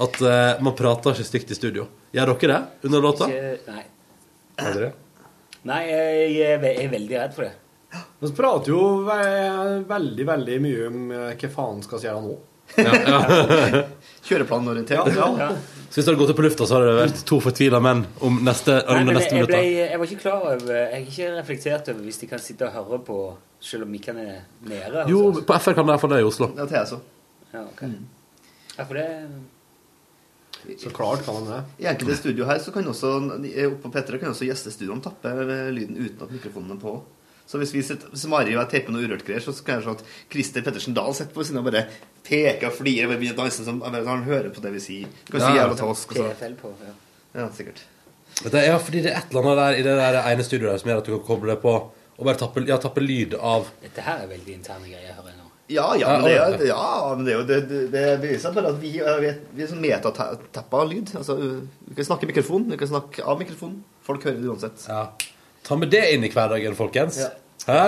At uh, man prater ikke stygt i studio. Gjør dere det under låta? Ikke, nei. Aldri? nei, jeg er, ve- jeg er veldig redd for det. Vi prater jo ve veldig, veldig mye om eh, hva faen skal vi gjøre nå. Kjøreplanorientert. Ja, Ja. Så hvis du hadde gått opp på lufta, så hadde det vært to fortvila menn om neste, Nei, men neste jeg, ble, jeg var ikke klar over Jeg har ikke reflektert over hvis de kan sitte og høre på selv om mikkene er nede. hos Jo, på FR kan det iallfall det i Oslo. Ja, jeg så. Ja, ok. Ja, for det Så klart kan han det. I enkelte studio her så kan også oppe på P3 kan også gjestestudioene tappe lyden uten at mikrofonen er på. Så hvis, vi sitter, hvis Mari og jeg teiper noe urørt greier, så kan jeg se at Christer Pettersen Dahl sitter på siden og bare peker og flirer. og begynner å danse som Han hører på det vi sier. Du kan si jævla tosk. og så-. Ja. Ja, sikkert. Det er ja, fordi det er et eller annet der i det der ene studioet der som gjør at du kan koble på og bare tappe, ja, tappe lyd av Dette her er veldig interne greier, hører jeg. Ja, ja, men det er, ja, men det er jo det, det, beviser bare at vi, er- vi, er- vi er sånn metatappa lyd. Altså, vi kan snakke i mikrofonen, vi kan snakke av mikrofonen. Folk hører det uansett. Ja. Ta med det inn i hverdagen, folkens. Ja. Hæ?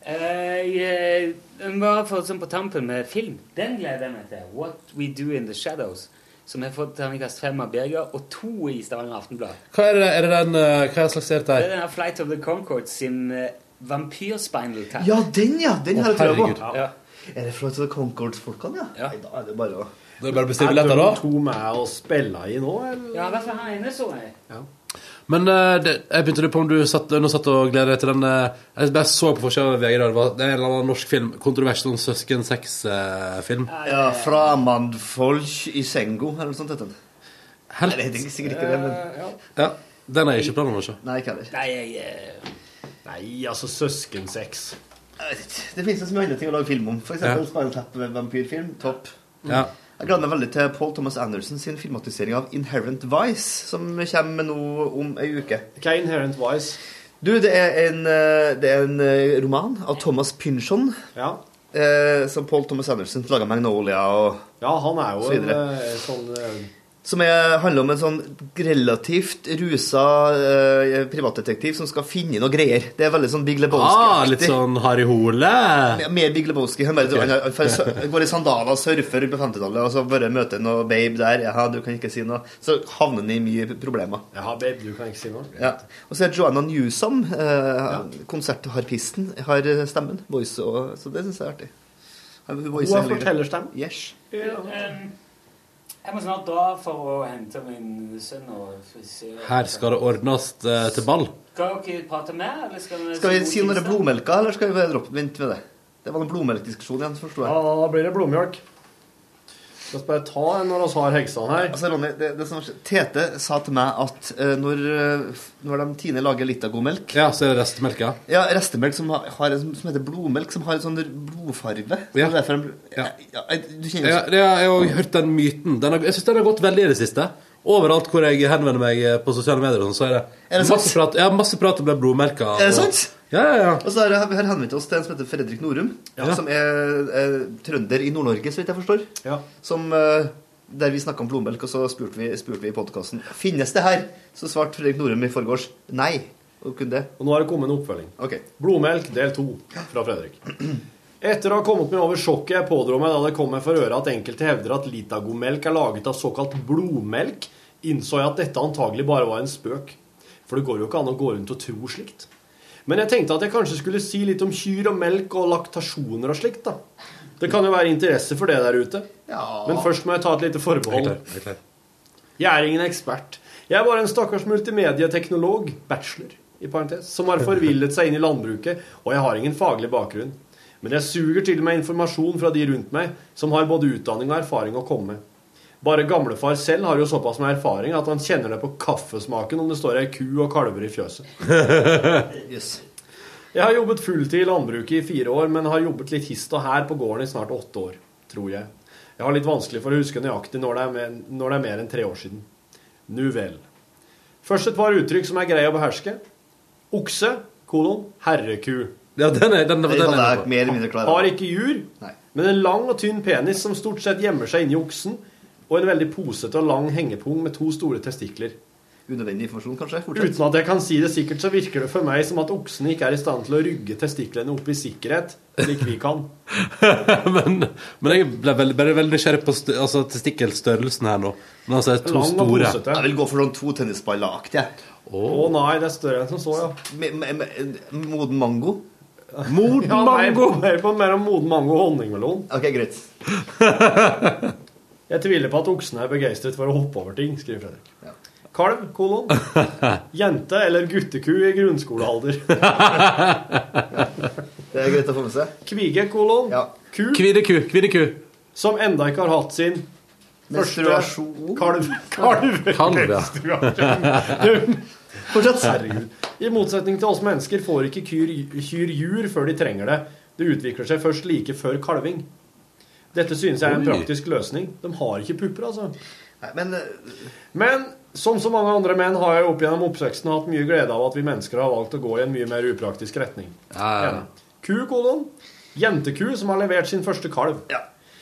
Uh, jeg, bare for, sånn på tampen med film. Den gleder jeg meg til. What We Do In The Shadows. Som har fått terningkast fem av Birger, og to i Stavanger Aftenblad. Hva er det, er det den uh, Hva slags serie det Det er? den denne Flight of the Concord sin uh, vampyrspinal tap. Ja, den, ja! Den har jeg trua på. Ja. Er det the Concords-folkene, ja? Ja. Nei, da er det bare å Det er bare å bestille Er billetter, de da. to med å spille i nå, eller? Ja, i hvert fall ene så jeg. Men eh, det, jeg begynte på om du satt, nå satt og gleder deg til den eh, Jeg bare så på forskjellen av VG i dag. Det er en eller annen norsk film. Kontrovers om søsken-sex-film. Ja, Framandfolk i Sengo, eller noe sånt heter den. Helt Nei, det heter sikkert ikke det, men Ja. Den er jeg ikke planen om å se. Nei, ikke heller. Nei, jeg eh, Nei, altså søskensex. Det finnes så mye andre ting å lage film om. For Ja. eksempel Spinal Tap-vampyrfilm. Topp. Ja. Jeg gleder meg veldig til Paul Thomas Anderson sin filmatisering av Inherent Vice, som kommer nå om ei uke. Hva er Inherent Vice? Du, det er en, eh, det er en eh, roman av Thomas Pynchon, Ja. eh, som Paul Thomas Anderson laga Magnolia og ja, han er jo Så en videre. eh, sånn eh, Som er, handler om en sånn relativt rusa eh, privatdetektiv som skal finne noe greier. Det er veldig sånn Big Lebowski-aktig. Ah, litt sånn Harry Hole. Mer- Mer Big Lebowski. Han, bare, okay. han, han, han går i sandaler og surfer på 50-tallet, og så bare møter noe babe der. Ja, du kan ikke si noe. Så havner han i mye problemer. Ja, babe, du kan ikke si noe. Ja. Og så er Joanna Newsom, eh, konsertharpisten, har eh, stemmen. Voice og, så det syns jeg er artig. Hun har fortellerstemme. Yes. Um, jeg må snart dra for å hente min sønn og se Her skal det ordnes eh, til ball. Skal dere prate mer, eller skal vi Skal vi si noe om blodmelka, eller skal vi bare droppe vente med det? Det var en blodmelkdiskusjon igjen, forstår jeg. Ja, da blir det blodmjølk. La oss bare ta en når vi har heksene her. Altså, Ronny, det, det som, Tete sa til meg at uh, når, eh, når de Tine lager god melk Ja, så er det restemelk, ja. Ja, restemelk som, har, har som heter blodmelk, som har en sånn blodfarge. Ja. Derfor ja. Ja, du kjenner Ja, har jeg har hørt den myten. Den har, jeg syns den har gått veldig i det siste. Overalt hvor jeg henvender meg eh, på sosiale medier, sånn, så er det, Er det masse, prat, ja, masse prat om den blodmelka. Er det sant? Ja, ja, ja. Og så har vi har henvendt oss til en som heter Fredrik Norum, Ja. som er er, trønder i Nord-Norge, så vidt jeg forstår. Som, eh, der vi snakka om blodmelk, og så spurte vi, spurte vi i podkasten Finnes det her. Så svarte Fredrik Norum i forgårs nei. Og kun det. Og nå har det kommet en oppfølging. Okay. Blodmelk del to fra Fredrik. Etter å ha kommet meg over sjokket jeg pådro meg da det kom meg for øre at enkelte hevder at litagomelk er laget av såkalt blodmelk, innså jeg at dette antagelig bare var en spøk. For det går jo ikke an å gå rundt og tro slikt. Men jeg tenkte at jeg kanskje skulle si litt om kyr og melk og laktasjoner og slikt, da. Det kan jo være interesse for det der ute. Men først må jeg ta et lite forbehold. Jeg er ingen ekspert. Jeg er bare en stakkars multimedieteknolog, bachelor, i parentes, som har forvillet seg inn i landbruket, og jeg har ingen faglig bakgrunn. Men jeg suger til meg informasjon fra de rundt meg, som har både utdanning og erfaring å komme med. Bare gamlefar selv har jo såpass med erfaring at han kjenner det på kaffesmaken om det står ei ku og kalver i fjøset. Yes. Jeg har jobbet fulltid i landbruket i fire år, men har jobbet litt hist og her på gården i snart åtte år, tror jeg. Jeg har litt vanskelig for å huske nøyaktig når det er mer, når det er mer enn tre år siden. Nu vel. Først et par uttrykk som er greie å beherske. Okse, kolon, herreku. Ja, den er, den, Det hadde er mer eller mindre klar. Har ikke jur, men en lang og tynn penis som stort sett gjemmer seg inni oksen, og en veldig posete og lang hengepung med to store testikler. Unødvendig informasjon, kanskje? Fortsett. Uten at jeg kan si det sikkert, så virker det for meg som at oksene ikke er i stand til å rygge testiklene opp i sikkerhet, slik vi kan. men, men jeg ble veldig, bare veldig nysgjerrig på altså, testikkelstørrelsen her nå. Men altså, det er to Lang og store. posete. Jeg vil gå for sånn to tennisballaktige. Å nei, det er større enn som så, ja. Med, med, med, moden mango? Moden Ja, mer, mer på mer om moden mango og honningmelon. Ok, greit. Jeg tviler på at oksene er begeistret for å hoppe over ting, skriver Fredrik. Kalv, kolon. Jente eller gutteku i grunnskolealder. Det er greit å få med seg. Kvige, kolon. Ku. Kvideku, kvideku. Som enda ikke har hatt sin Menstruasjon. kalv. Kalv. Kalv, ja. Fortsett. Herregud. I motsetning til oss mennesker får ikke kyr, kyr jur før de trenger det. Det utvikler seg først like før kalving. Dette synes jeg er en praktisk løsning. De har ikke pupper, altså. Nei, men eh, Men som så mange andre menn har jeg opp gjennom oppveksten hatt mye glede av at vi mennesker har valgt å gå i en mye mer upraktisk retning. Ja, ja. Ku, kolon. Jenteku som har levert sin første kalv.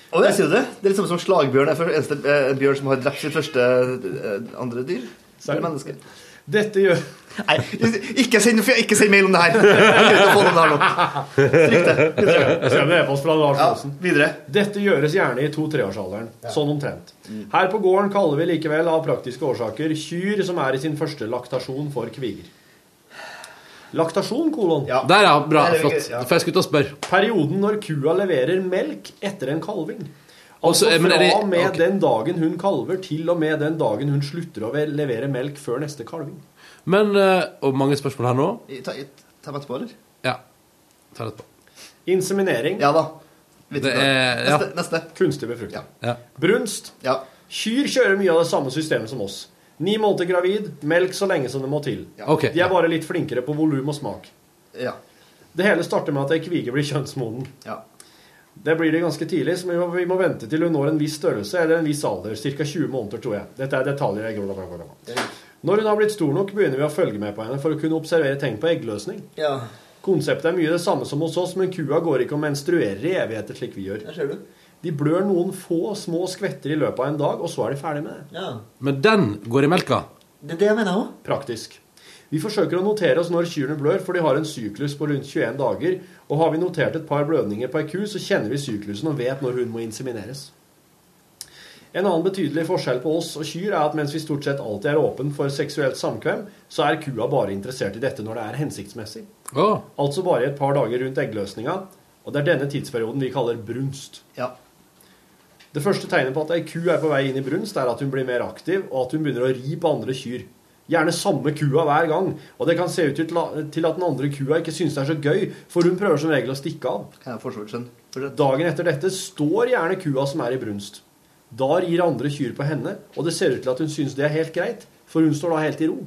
Og det sier du det. Det er samme som slagbjørn er for eneste eh, bjørn som har drept sitt første eh, andre dyr. Eller menneske. Dette gjør Nei, ikke send, ikke send mail om det her. Jeg få det der nå. Stryk det. Videre. Ja, videre. Dette gjøres gjerne i to-treårsalderen. Sånn omtrent. Her på gården kaller vi likevel av praktiske årsaker kyr som er i sin første laktasjon for kviger. Laktasjon, kolon. Der, ja. Bra. Flott. For jeg skulle til å spørre. Perioden når kua leverer melk etter en kalving. Altså Altså, men det- fra og med den dagen hun kalver, til og med den dagen hun slutter å levere melk før neste kalving. Men eh, Og mange spørsmål her nå? Ta, ta meg etterpå, eller? Ja. Ta det etterpå. Inseminering. Ja da. Det er ja. Neste. neste. Kunstig befruktning. Ja. Brunst. Ja. Kyr kjører mye av det samme systemet som oss. Ni måneder gravid, melk så lenge som det må til. Okay, De er bare litt flinkere på volum og smak. Ja. Det hele starter med at ei kvige blir kjønnsmoden. Ja. Det blir det ganske tidlig, så vi må, vi må vente til hun når en viss størrelse eller en viss alder. Ca. 20 måneder, tror jeg. Dette er detaljer Når hun har blitt stor nok, begynner vi å følge med på henne for å kunne observere tegn på eggløsning. Ja. Konseptet er mye det samme som hos oss, men kua går ikke og menstruerer i evigheter slik vi gjør. Ser du. De blør noen få små skvetter i løpet av en dag, og så er de ferdig med det. Men den går i melka. Det er det jeg mener òg. Praktisk. Vi forsøker å notere oss når kyrne blør, for de har en syklus på rundt 21 dager. Og har vi notert et par blødninger på ei ku, så kjenner vi syklusen og vet når hun må insemineres. En annen betydelig forskjell på oss og kyr er at mens vi stort sett alltid er åpen for seksuelt samkvem, så er kua bare interessert i dette når det er hensiktsmessig. Åh. Altså bare i et par dager rundt eggløsninga, og det er denne tidsperioden vi kaller brunst. Ja. Det første tegnet på at ei ku er på vei inn i brunst, er at hun blir mer aktiv, og at hun begynner å ri på andre kyr. Gjerne samme kua hver gang, og det kan se ut til at den andre kua ikke synes det er så gøy, for hun prøver som regel å stikke av. For. Dagen etter dette står gjerne kua som er i brunst. Da rir andre kyr på henne, og det ser ut til at hun synes det er helt greit, for hun står da helt i ro.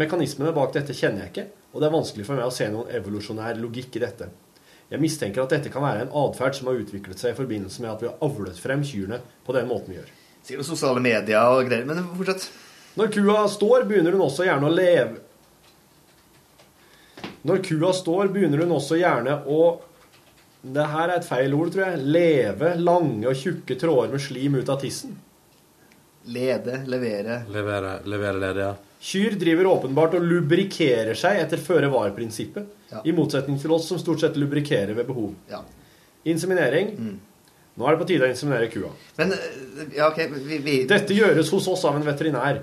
Mekanismene bak dette kjenner jeg ikke, og det er vanskelig for meg å se noen evolusjonær logikk i dette. Jeg mistenker at dette kan være en atferd som har utviklet seg i forbindelse med at vi har avlet frem kyrne på den måten vi gjør. Sikkert jo sosiale medier og greier, men fortsett. Når kua står, begynner hun også gjerne å leve Når kua står, begynner hun også gjerne å Det her er et feil ord, tror jeg. Leve lange og tjukke tråder med slim ut av tissen. Lede, levere. Levere, levere lede, ja. Kyr driver åpenbart og lubrikerer seg etter føre-var-prinsippet. Ja. I motsetning til oss som stort sett lubrikerer ved behov. Ja. Inseminering. Nå er det på tide å inseminere kua. Men eh, ja, okay, vi, vi Dette gjøres hos oss av en veterinær.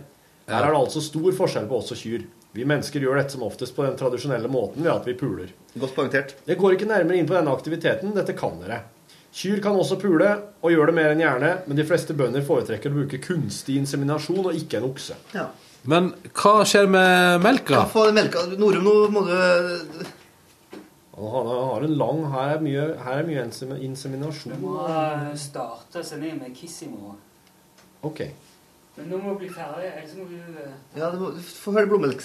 Her er det altså stor forskjell på oss og kyr. Vi mennesker gjør dette som oftest på den tradisjonelle måten ved at vi puler. Godt poengtert. Jeg går ikke nærmere inn på denne aktiviteten, dette kan dere. Kyr kan også pule, og gjør det mer enn gjerne, men de fleste bønder foretrekker å bruke kunstig inseminasjon og ikke en okse. Ja. Men hva skjer med melka? Få melka Norum, nå må du Han har, har en lang Her er mye, her er mye inseminasjon. Du må eh, starte sendingen med Kiss i morgen. OK. Men nå må vi bli ferdig, ellers må vi eh, Ja, du, må, Få høre blodmelk.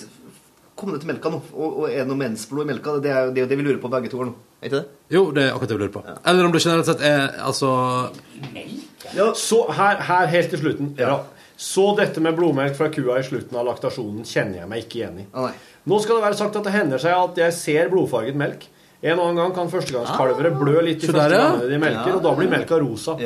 Kom det til melka nå? Og, og er det noe mensblod i melka? Det er jo det, det vi lurer på begge to nå. Er ikke det? Jo, det er akkurat det vi lurer på. Eller om det generelt sett er altså ja. Så her, her helt til slutten. Ja. Så dette med blodmelk fra kua i slutten av laktasjonen kjenner jeg meg ikke igjen i. Nå skal det være sagt at det hender seg at jeg ser blodfarget melk. En og annen gang kan førstegangskalvere blø litt i første gang ja. de melker, Ja. og da blir melka rosa.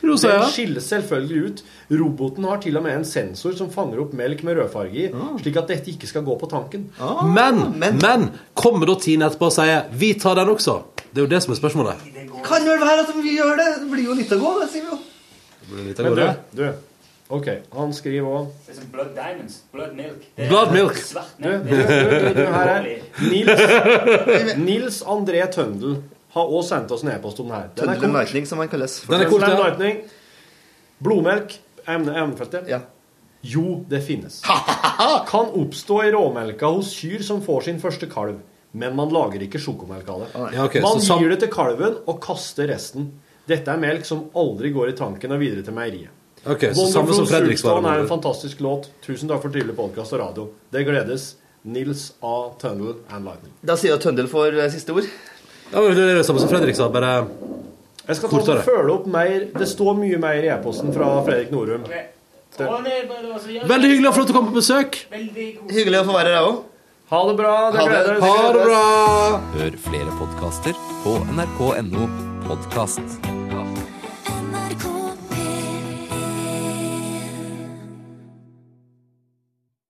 Rosa, Den skiller skilles selvfølgelig ut. Roboten har til og med en sensor som fanger opp melk med rødfarge i, slik at dette ikke skal gå på tanken. Men, men, kommer da Tine etterpå og sier 'vi tar den også'? Det er jo det som er spørsmålet. Kan vel være at vi gjør det. Det blir jo litt å gå, det sier vi jo. Det Men du, du. OK, han skriver òg er Blood Diamonds. Blood Milk. Det er Blood Milk. Svart Du, du, du, du, du, her er Nils, Nils André Tøndel har også sendt oss en e-post om den her. Den er Tøndelen kort. Lightning, som han kalles. Den er kort, ja. Lightning. Blodmelk. Emne, emnefeltet. Jo, det finnes. Kan oppstå i råmelka hos kyr som får sin første kalv. Men man lager ikke sjokomelk av det. Ja, okay, man så gir det til kalven og kaster resten. Dette er melk som aldri går i tanken og videre til meieriet. Okay, så samme som Fredriksvaren. er en fantastisk låt. Tusen takk for trivelig podkast og radio. Det gledes. Nils A. Tøndel and Lightning. Da sier Tøndel for eh, siste ord. Ja, men Det er det samme som Fredrik sa, bare Jeg skal ta og følge opp mer. Det står mye mer i e-posten fra Fredrik Norum. Det- Å, det bare- det var så jævlig- Veldig hyggelig å få lov til å komme på besøk. Hyggelig å få være her, jeg òg. Ha det bra. Det Ha det. Ha det bra! Hør flere podkaster på nrk.no podkast.